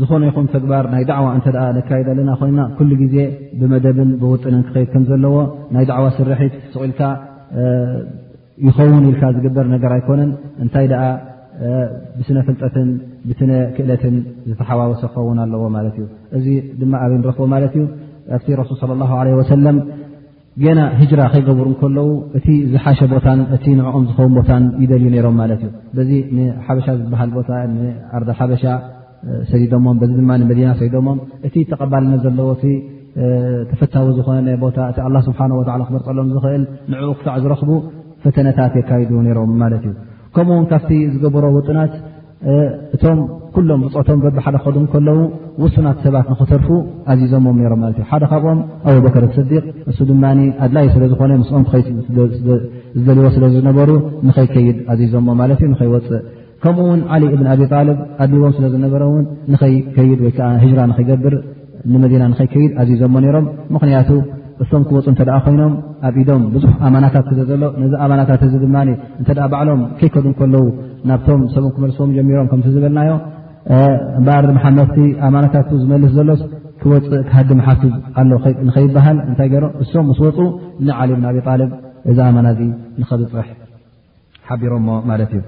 ዝኾነ ይኹን ተግባር ናይ ዳዕዋ እንተ ነካይድ ኣለና ኮይና ኩሉ ግዜ ብመደብን ብውጥንን ክኸይድ ከም ዘለዎ ናይ ዳዕዋ ስርሒት ስቑኢልካ ይኸውን ኢልካ ዝግበር ነገር ኣይኮነን እንታይ ደኣ ብስነ ፍልጠትን ብስነ ክእለትን ዝተሓዋወሰ ክኸውን ኣለዎ ማለት እዩ እዚ ድማ ኣበይ ንረኽቦ ማለት እዩ ኣብቲ ረሱል ለ ላ ለ ወሰለም ገና ህጅራ ከይገብሩ ከለዉ እቲ ዝሓሸ ቦታን እቲ ንዕኦም ዝኸውን ቦታን ይደልዩ ነይሮም ማለት እዩ በዚ ንሓበሻ ዝበሃል ቦታ ንኣርዳ ሓበሻ ሰዲዶሞም በዚ ድማ ንመዲና ሰዲዶሞም እቲ ተቐባልነት ዘለዎ እቲ ተፈታዊ ዝኾነ ቦታ እቲ ኣላ ስብሓን ወላ ክመርፀሎም ዝኽእል ንዕኡ ክሳዕ ዝረኽቡ ፈተነታት የካይዱ ነይሮም ማለት እዩ ከምኡ ውን ካብቲ ዝገበሮ ውጥናት እቶም ኩሎም ብፆቶም በብሓደ ክኸዱ ከለዉ ውሱናት ሰባት ንክተርፉ ኣዚዞሞም ነሮም ማለት እዩ ሓደ ካብኦም ኣበበከር ስዲቅ እሱ ድማ ኣድላይ ስለ ዝኾነ ምስኦም ዝደልዎ ስለ ዝነበሩ ንኸይከይድ ኣዚዞሞ ማለት እዩ ንኸይወፅእ ከምኡ ውን ዓሊ እብን ኣብጣልብ ኣድልዎም ስለ ዝነበረ ውን ንኸይከይድ ወይከዓ ህጅራ ንክገብር ንመዲና ንኸይከይድ ኣዚዞሞ ነይሮም ምኽንያቱ እሶም ክወፁ እተ ኮይኖም ኣብ ኢዶም ብዙሕ ኣማናታት ዘሎ ነዚ ኣማናታት እዚ ድማ እተ ባዕሎም ከይከዱ ከለዉ ናብቶም ሰብም ክመልስዎም ጀሚሮም ከም ዝበልናዮ እምበኣር መሓመድቲ ኣማናታት ዝመልስ ዘሎስ ክወፅእ ክሃዲ መሓቱ ኣሎ ንኸይበሃል እንታይ ገሮም እሶም ምስ ወፁ ንዓሊ ብን ኣብ ጣልብ እዚ ኣማና እዚ ንኸብፅሕ ሓቢሮሞ ማለት እዩ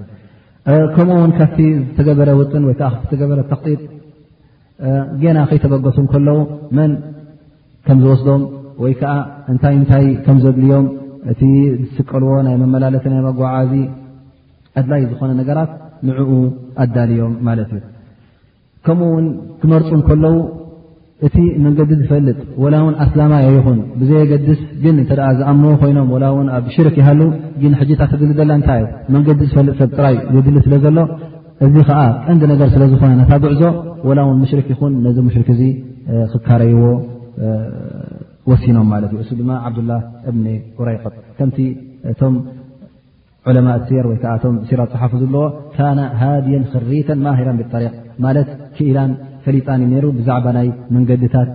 ከምኡ ውን ካብቲ ዝተገበረ ውጥን ወይከዓ ዝተገበረ ተጢጥ ገና ከይተበገሱ ከለዉ መን ከም ዝወስዶም ወይ ከዓ እንታይ እንታይ ከም ዘድልዮም እቲ ዝስቀልዎ ናይ መመላለቲ ናይ መጓዓዚ ኣድላይ ዝኾነ ነገራት ንዕኡ ኣዳልዮም ማለት እዩ ከምኡ ውን ክመርፁ ከለዉ እቲ መንገዲ ዝፈልጥ ወላ ውን ኣስላማይ ኣይኹን ብዘየገድስ ግን እተ ዝኣም ኮይኖም ላ ውን ኣብ ሽርክ ይሃሉ ግን ሕጂታ ትድሊ ዘላ እንታይ እዩ መንገዲ ዝፈልጥ ሰብ ጥራይ ዘድሊ ስለ ዘሎ እዚ ከዓ ቀንዲ ነገር ስለ ዝኾነ ነታ ጉዕዞ ወላ ውን ሙሽርክ ይኹን ነዚ ሙሽርክ እዚ ክካረይዎ ወሲኖም ማለት እዩ እሱ ድማ ዓብዱላ እብኒ ቁረይቅ ከምቲ እቶም ዑለማ እሲር ወይ ከዓ እቶም ሲራ ፅሓፉ ዘለዎ ካነ ሃድየን ክሪተን ማሂራን ብጠሪቅ ማለት ክኢላን ፈሊጣን እዩ ነይሩ ብዛዕባ ናይ መንገድታት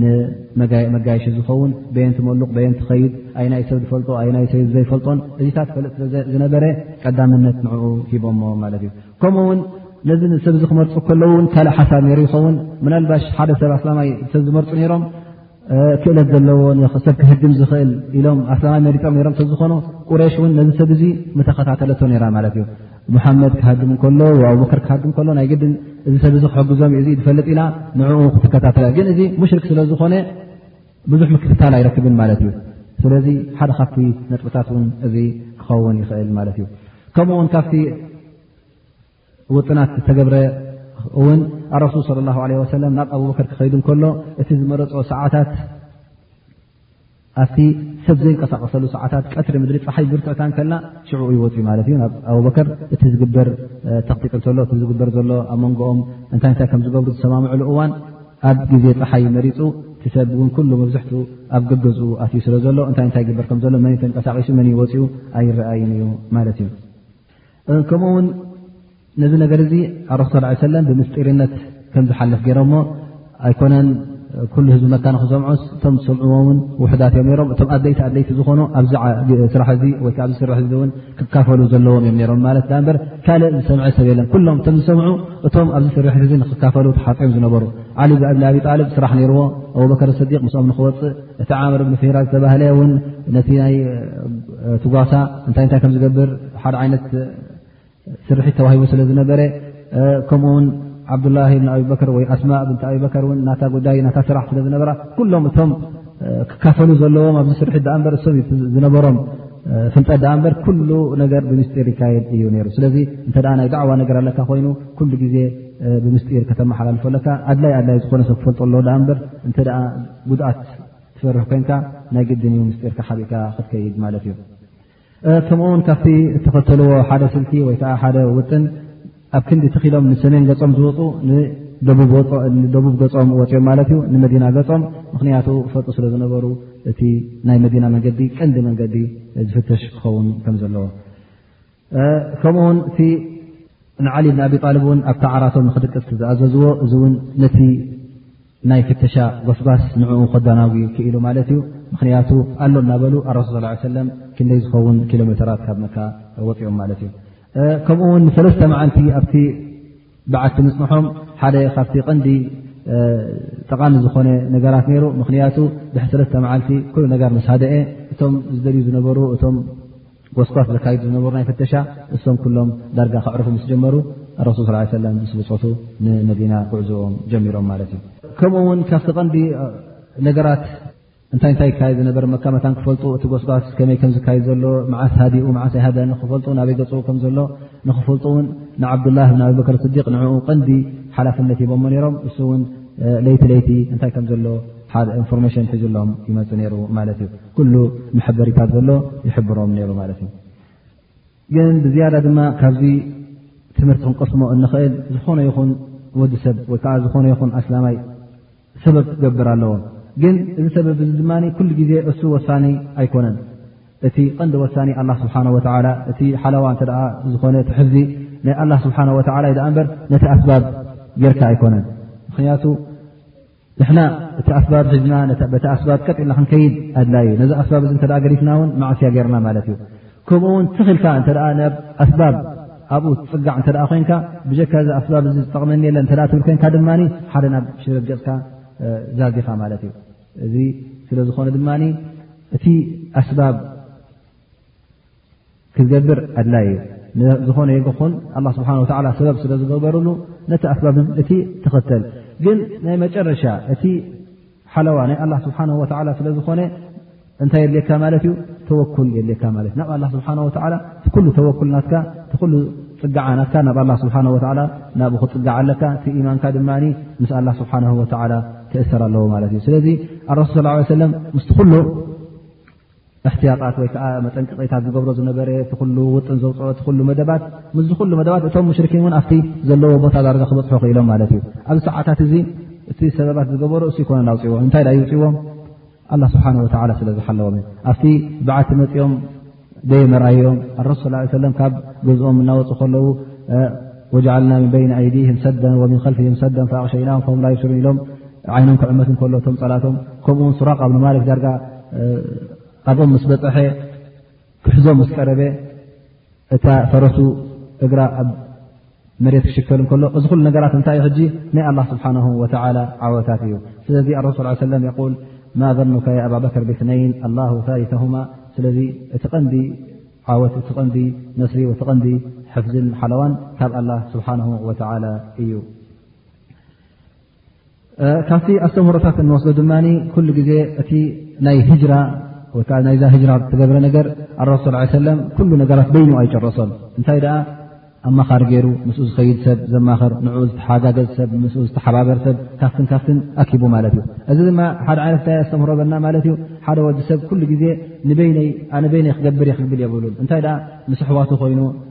ንመጋየሺ ዝኸውን በየንቲ መሉቕ በየንቲ ኸይድ ኣይ ናይ ሰብ ዝፈልጦ ኣይ ናይ ሰብ ዘይፈልጦን እዚታት ፈልጥ ዝነበረ ቀዳምነት ንኡ ሂቦሞ ማለት እዩ ከምኡ ውን ነዚ ሰብ ዚ ክመርፁ ከለዉ ውን ካልእ ሓሳብ ነይሩ ይኸውን ምናልባሽ ሓደ ሰብ ኣስላማይ ሰብ ዝመርፁ ነይሮም ክእለት ዘለዎ ሰብ ክህድም ዝኽእል ኢሎም ኣስላማይ መሪፆም ሮም ተዝኾኑ ቁሬሽ እውን ነዚ ሰብ እዚ ምተኸታተለቶ ነራ ማለት እዩ ሙሓመድ ክሃድም ከሎ ኣብበክር ክሃድም ከሎ ናይ ግድን እዚ ሰብ እዚ ክሕግዞም እዩ ዝፈልጥ ኢና ንዕኡ ክትከታተል ግን እዚ ሙሽርክ ስለ ዝኾነ ብዙሕ ምክትታል ኣይረክብን ማለት እዩ ስለዚ ሓደ ካብቲ ነጥብታት ን እዚ ክኸውን ይኽእል ማለት እዩ ከምኡ ውን ካብቲ ውጥናት ዝተገብረ እውን ኣረሱል ለ ላ ለ ወሰለም ናብ ኣብበክር ክኸይዱ ከሎ እቲ ዝመረፆ ሰዓታት ኣብቲ ሰብ ዘይንቀሳቀሰሉ ሰዓታት ቀትሪ ምድሪ ፀሓይ ብርትዕታ ከላ ሽዑ ይወፅ ዩ ማለት እዩ ናብ ኣበከር እቲ ዝግበር ተክጢጥ እተሎ እቲ ዝግበር ዘሎ ኣብ መንጎኦም እንታይ እንታይ ከም ዝገብሩ ዝሰማምዕሉ እዋን ኣብ ግዜ ፀሓይ መሪፁ እቲ ሰብ እውን ኩሉ መብዝሕትኡ ኣብ ገገዝኡ ኣትዩ ስለ ዘሎ እንታይ እንታይ ግበር ከምዘሎ መን ተንቀሳቂሱ መን ይወፅኡ ኣይረኣይን እዩ ማለት እዩ ከምኡ ውን ነዚ ነገር እዚ ኣረሱ ስ ሰለም ብምስጢርነት ከም ዝሓልፍ ገይሮሞ ኣይኮነን ኩሉ ህዝቢ መካ ንክሰምዖስ እቶም ዝሰምዕዎ ውን ውሕዳት እዮም ሮም እቶም ኣደይቲ ኣደይቲ ዝኾኑ ኣብዚ ስራሕ እዚ ወይከዓ ኣዚ ስርሕ እዚ እውን ክካፈሉ ዘለዎም እዮም ሮም ማለት ዳ እምበር ካልእ ዝሰምዐ ሰብ የለን ኩሎም እቶም ዝሰምዑ እቶም ኣብዚ ስርሕ እዚ ንክካፈሉ ተሓፂኦም ዝነበሩ ዓሊ ብኣብሊ ኣብዪ ጣልብ ስራሕ ነይርዎ ኣበከር ስዲቅ ምስኦም ንክወፅእ እቲ ዓምር እብኒ ፊራ ዝተባህለ ውን ነቲ ናይ ትጓሳ እንታይ እንታይ ከም ዝገብር ሓደ ዓይነት ስርሒት ተዋሂቡ ስለ ዝነበረ ከምኡ ውን ዓብዱላ ብን ኣብበክር ወይ ኣስማ ብንቲ ኣብበከር ን ናታ ጉዳይ ናታ ስራሕ ስለ ዝነበራ ኩሎም እቶም ክካፈሉ ዘለዎም ኣብዚ ስርሒት ኣ በር እሶም ዝነበሮም ፍልጠት ዳኣ እምበር ኩሉ ነገር ብምስጢር ይካየድ እዩ ነይሩ ስለዚ እንተ ናይ ዳዕዋ ነገር ኣለካ ኮይኑ ኩሉ ግዜ ብምስጢር ከተመሓላልፎ ኣለካ ኣድላይ ኣድላይ ዝኾነ ሰብ ክፈልጦ ኣለዎ ዳኣ እምበር እንተ ጉድኣት ትፈርህ ኮንካ ናይ ግድን እዩ ምስጢርካ ሓቢእካ ክትከይድ ማለት እዩ ከምኡ ውን ካብቲ እተኸተልዎ ሓደ ስልቲ ወይ ከዓ ሓደ ውጥን ኣብ ክንዲ ትኺሎም ንሰሜን ገፆም ዝወፁ ንደቡብ ገፆም ወፅኦም ማለት እዩ ንመዲና ገፆም ምክንያቱ ፈጡ ስለ ዝነበሩ እቲ ናይ መዲና መንገዲ ቀንዲ መንገዲ ዝፍተሽ ክኸውን ከም ዘለዎ ከምኡ ውን እቲ ንዓሊ ብን ኣቢ ጣልብ እውን ኣብቲ ዓራቶም ንክድቅስ ዝኣዘዝዎ እዚ እውን ነቲ ናይ ፍተሻ ጎስጓስ ንዕኡ ከዳናጉ ክኢሉ ማለት እዩ ምክንያቱ ኣሎ እናበሉ ኣረሱል ስ ለ ሰለም ክንደይ ዝኸውን ኪሎ ሜተራት ካብ መካ ወፂኦም ማለት እዩ ከምኡ ውን ንሰለስተ መዓልቲ ኣብቲ በዓቲ ምፅንሖም ሓደ ካብቲ ቀንዲ ጠቓሚ ዝኾነ ነገራት ነይሩ ምክንያቱ ድሕሪ ሰለስተ መዓልቲ ኩሉ ነገር ምስ ሃደአ እቶም ዝደልዩ ዝነበሩ እቶም ጎስጓስ ዘካይዱ ዝነበሩ ናይ ፍተሻ እሶም ኩሎም ዳርጋ ክዕርፉ ምስ ጀመሩ ረሱል ስ ሰለ ምስ ብፆቱ ንመዲና ጉዕዝኦም ጀሚሮም ማለት እዩ ከምኡ እውን ካብቲ ቀንዲ ነገራት እንታይ እንታይ ይካየድ ዝነበረ መካ መታን ክፈልጡ እቲ ጎስጓስ ከመይ ከም ዝካየድ ዘሎ መዓስ ሃዲኡ መዓስ ኣይሃደ ንክፈልጡ ናበይ ገፅ ከም ዘሎ ንክፈልጡ እውን ንዓብዱላ ን ኣብበከር ስዲቅ ንዕኡ ቀንዲ ሓላፍነት ሂቦሞ ነይሮም እሱ እውን ለይቲ ለይቲ እንታይ ከም ዘሎ ሓደ ኢንፎርሜሽን ሒዙሎም ይመፅ ነይሩ ማለት እዩ ኩሉ መሐበሪታት ዘሎ ይሕብሮም ነይሩ ማለት እዩ ግን ብዝያዳ ድማ ካብዚ ትምህርቲ ክንቀስሞ እንኽእል ዝኾነ ይኹን ወዲ ሰብ ወይ ከዓ ዝኾነ ይኹን ኣስላማይ ሰበብ ክገብር ኣለዎ ግን እዚ ሰበብ እዚ ድማ ኩሉ ግዜ እሱ ወሳኒ ኣይኮነን እቲ ቀንዲ ወሳኒ ኣላ ስብሓን ወላ እቲ ሓለዋ እተ ዝኾነ ትሕዚ ናይ ኣላ ስብሓን ወላ ዩ ዳኣ እምበር ነቲ ኣስባብ ጌርካ ኣይኮነን ምክንያቱ ንሕና እቲ ኣስባብ ሒዝና በቲ ኣስባብ ቀጢልና ክንከይድ ኣድላዩ ነዚ ኣስባብ እዚ እተ ገዲፍና ውን ማዕስያ ገርና ማለት እዩ ከምኡ ውን ትኽልካ እተ ናብ ኣስባብ ኣብኡ ትፅጋዕ እተ ኮንካ ብጀካ እዚ ኣስባብ እዚ ዝጠቕመኒ የለ እተ ትብል ኮንካ ድማ ሓደ ናብ ሽረብ ገፅካ ዛዚኻ ማለት እዩ እዚ ስለ ዝኾነ ድማ እቲ ኣስባብ ክትገብር ኣድላይ እዩ ዝኾነ ይኹን ኣላ ስብሓን ወላ ሰበብ ስለ ዝገበርሉ ነቲ ኣስባብ እቲ ትኽተል ግን ናይ መጨረሻ እቲ ሓለዋ ናይ ኣላ ስብሓን ወላ ስለ ዝኾነ እንታይ የድልካ ማለት እዩ ተወኩል የድልካ ማለት እዩ ናብ ኣላ ስብሓን ወላ እቲ ኩሉ ተወኩል ናትካ እቲ ኩሉ ፅጋዓ ናትካ ናብ ኣላ ስብሓን ወላ ናብኡ ክፅጋዓ ኣለካ እቲ ኢማንካ ድማ ምስ ኣላ ስብሓን ወላ ክእሰር ኣለዎ ማለት እዩ ስለዚ ኣረሱል ስ ሰለም ምስቲ ኩሉ እሕትያጣት ወይ ከዓ መጠንቀቂታት ዝገብሮ ዝነበረ እቲ ኩሉ ውጥን ዘውፅኦ እቲ ኩሉ መደባት ምስዚ ኩሉ መደባት እቶም ሙሽርኪን እውን ኣብቲ ዘለዎ ቦታ ዳርጋ ክበፅሑ ክኢሎም ማለት እዩ ኣብዚ ሰዓታት እዚ እቲ ሰበባት ዝገበሩ እሱ ይኮነን ኣውፅዎ እንታይ ዳኣ ይውፅዎም ኣላ ስብሓን ወተላ ስለ ዝሓለዎም እዩ ኣብቲ በዓቲ መፂኦም ደይ መርኣዮም ኣረሱ ስ ሰለም ካብ ገዝኦም እናወፁ ከለዉ ወጃዓልና ምን በይን ኣይዲህም ሰደን ወምን ከልፍህም ሰደን ፋኣቕሸይናም ም ላይሽሩ ኢሎም ዓይኖም ክዕመት እከሎ እቶም ፀላቶም ከምኡውን ሱራቅ ኣብማሊክ ዳርጋ ኣብኦም ምስ በፀሐ ክሕዞ ምስ ቀረበ እታ ፈረሱ እግራ ኣብ መሬት ክሽከል ከሎ እዚ ኩሉ ነገራት እንታይ ሕጂ ናይ ኣላ ስብሓን ወላ ዓወታት እዩ ስለዚ ኣረሱል ስ ሰለም የል ማ ظኑካ ኣባበከር ብትነይን ኣላ ታሊተሁማ ስለዚ እቲ ቐንዲ ዓወት እቲ ቐንዲ ነስሪ እቲ ቐንዲ ሕፍዝን ሓለዋን ካብ ኣላ ስብሓን ወላ እዩ ካብቲ ኣስተምህሮታት እንወስዶ ድማ ኩሉ ግዜ እቲ ናይ ህጅራ ወይከዓ ናይዛ ህጅራ ተገብረ ነገር ኣረሱ ሰለም ኩሉ ነገራት በይኑ ኣይጨረሶን እንታይ ደኣ ኣማኻሪ ገይሩ ምስኡ ዝኸይድ ሰብ ዘማኸር ንኡ ዝተሓጋገዝ ሰብ ምስ ዝተሓባበር ሰብ ካፍትን ካፍትን ኣኪቡ ማለት እዩ እዚ ድማ ሓደ ዓይነት ታይ ኣስተምህሮ በና ማለት እዩ ሓደ ወዲ ሰብ ኩሉ ግዜ ንበይነይ ኣነ በይነይ ክገብር ይክብል የብሉን እንታይ ምስ ኣሕዋቱ ኮይኑ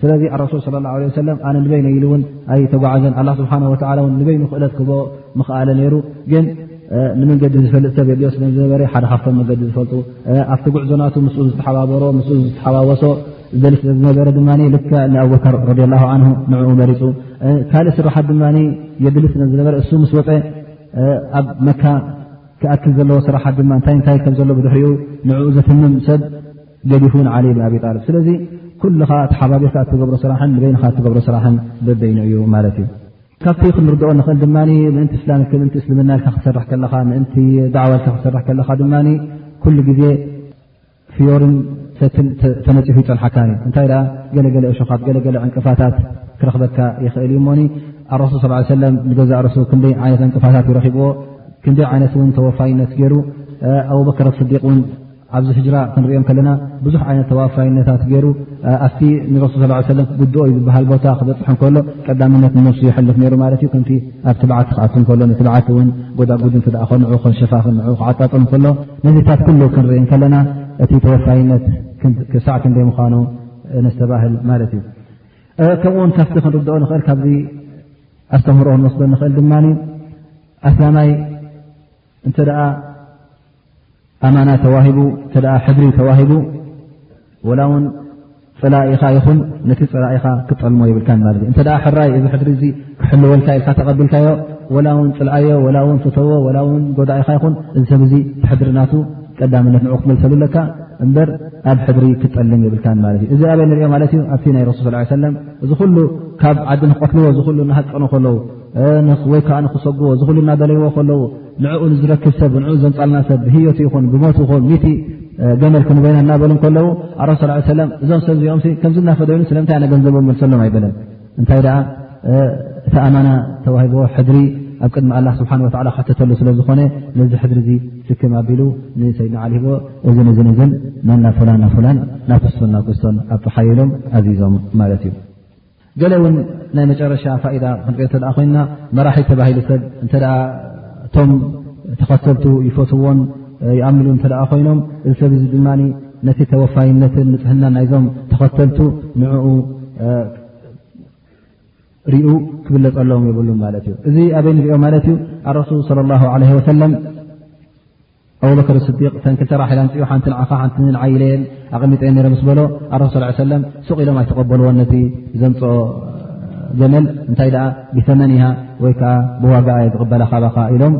ስለዚ ኣረሱል ስለ ላ ለ ሰለም ኣነ ንበይነ ኢሉ እውን ኣይተጓዓዘን ኣላ ስብሓን ወላ ን ንበይኑ ክእለት ክቦ ምክኣለ ነይሩ ግን ንመንገዲ ዝፈልጥ ሰብ የድልዮ ስለ ዝነበረ ሓደ ካብቶም መንገዲ ዝፈልጡ ኣብቲ ጉዕዞናቱ ምስ ዝተሓባበሮ ምስ ዝተሓዋወሶ ዘሊ ስለ ዝነበረ ድማ ልክ ንኣብበከር ረ ላ ን ንኡ መሪፁ ካልእ ስራሓት ድማ የድሊ ስለ ዝነበረ እሱ ምስ ወፀ ኣብ መካ ክኣክል ዘለዎ ስራሓት ድማ እንታይ እንታይ ከም ዘሎ ብድሕሪኡ ንኡ ዘትምም ሰብ ገዲፉ ን ዓሊ ብን ኣብ ጣልብ ስለዚ ኩልኻ ተሓባቢርካ እትገብሮ ስራሕን ንበይንኻ እትገብሮ ስራሕን በበይኑ እዩ ማለት እዩ ካብቲ ክንርድኦ ንኽእል ድማ ምእንቲ እስላም ምእንቲ እስልምና ኢልካ ክትሰርሕ ከለኻ ምእንቲ ዳዕዋ ኢልካ ክትሰርሕ ከለኻ ድማ ኩሉ ግዜ ፍዮርን ሰትን ተነፂፉ ይፀንሓካ እዩ እንታይ ደኣ ገለገለ እሾኻት ገለገለ ዕንቅፋታት ክረኽበካ ይኽእል እዩ እሞኒ ኣረሱል ስ ሰለም ንገዛእ ርሱ ክንደይ ዓይነት ዕንቅፋታት ይረኪብዎ ክንደይ ዓይነት እውን ተወፋይነት ገይሩ ኣቡበከር ስዲቅ ውን ኣብዚ ህጅራ ክንሪኦ ከለና ብዙሕ ዓይነት ተዋፋይነታት ገይሩ ኣብቲ ንረሱል ስ ለ ጉድኦ ዩ ዝበሃል ቦታ ክበፅሑ ከሎ ቀዳምነት ንነሱ ይሐልፍ ነሩ ማለት እዩ ከምቲ ኣብ ትብዓት ክኣት ከሎ ንትብዓት እውን ጎዳጉድ እ ከንዑ ከሸፋፍ ንዑ ክዓጣጥም ከሎ ነዚታት ኩሉ ክንርኢ ከለና እቲ ተወፋይነት ክሳዕ ክንደይ ምዃኑ ነስተባህል ማለት እዩ ከምኡውን ካብቲ ክንርድኦ ንኽእል ካብዚ ኣስተምህሮ ክንወስዶ ንኽእል ድማ ኣስላማይ እንተ ኣማና ተዋሂቡ እተ ሕድሪ ተዋሂቡ ወላ ውን ፅላኢኻ ይኹን ነቲ ፅላኢኻ ክጠልሞ ይብልካ ማለ እ እተ ሕራይ እዚ ሕድሪ እ ክሕልወልካ ኢልካ ተቐቢልካዮ ወላ ውን ፅልኣዮ ወላ ውን ፍተዎ ወላ ውን ጎዳኢኻ ይኹን እዚ ሰብ ዚ ሕድሪ ናቱ ቀዳምነት ንዑ ክትመልሰሉ ኣለካ እምበር ኣብ ሕድሪ ክጠልም ይብልካ ማለ እዩ እዚ ኣበይ ንሪኦ ማለት እዩ ኣብቲ ናይ ረሱል ስ ሰለም እዚ ኩሉ ካብ ዓዲ ንቀትልዎ እዚ ሉ ንሃቀኑ ከለዉ ወይ ከዓ ንክሰጉዎ እዚ ኩሉ እናደለይዎ ከለዉ ንዕኡ ንዝረክብ ሰብ ንኡ ዘምፃልና ሰብ ብህዮት ይኹን ብሞት ይኹን ሚቲ ገመል ክንበይና እናበሉ ከለዉ ኣረ ስ ሰለም እዞም ሰብ እዚኦም ከምዚ እናፈደይኑ ስለምንታይ ኣነገንዘቦ መልሰሎም ኣይበለን እንታይ ደኣ እቲ ኣማና ተዋሂቦ ሕድሪ ኣብ ቅድሚ ኣላ ስብሓን ወላ ክሕተተሉ ስለ ዝኾነ ነዚ ሕድሪ እዚ ስክም ኣቢሉ ንሰይድና ዓሊ ሂቦ እዚ ንዝን እዝን ናና ፉላን ናፉላን ናኩስቶን ናኩስቶን ኣብተሓይሎም ኣዚዞም ማለት እዩ ገለ እውን ናይ መጨረሻ ፋኢዳ ክንሪኦ እተ ኮይና መራሒ ተባሂሉ ሰብ እተ እቶም ተኸተልቱ ይፈትዎን ይኣምሉ እተ ኮይኖም እዚ ሰብ እዚ ድማ ነቲ ተወፋይነትን ንፅህና ናይዞም ተኸተልቱ ንዕኡ ሪኡ ክብለፀሎም የብሉም ማለት እዩ እዚ ኣበይ ንሪኦ ማለት እዩ ኣረሱል ለ ላ ለ ወሰለም ኣቡበክር ስዲቅ እተን ክልተ ራሒላ ኣምፅኡ ሓንቲ ንዓኻ ሓንቲ ንዓይለየን ኣቐሚጠ ነረ ምስ በሎ ኣረሱ ስ ሰለም ሱቕ ኢሎም ኣይተቐበልዎን ነቲ ዘምፅኦ ገመል እንታይ ደኣ ብተመን ሃ ወይ ከዓ ብዋጋ እየ ዝቕበላ ካባኻ ኢሎም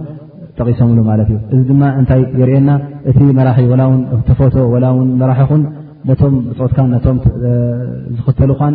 ጠቒሶምሉ ማለት እዩ እዚ ድማ እንታይ የርእየና እቲ መራሒ ወላ ውን ተፈቶ ወላ ውን መራሒ ኹን ነቶም ብፆትካን ነቶም ዝኽተልኻን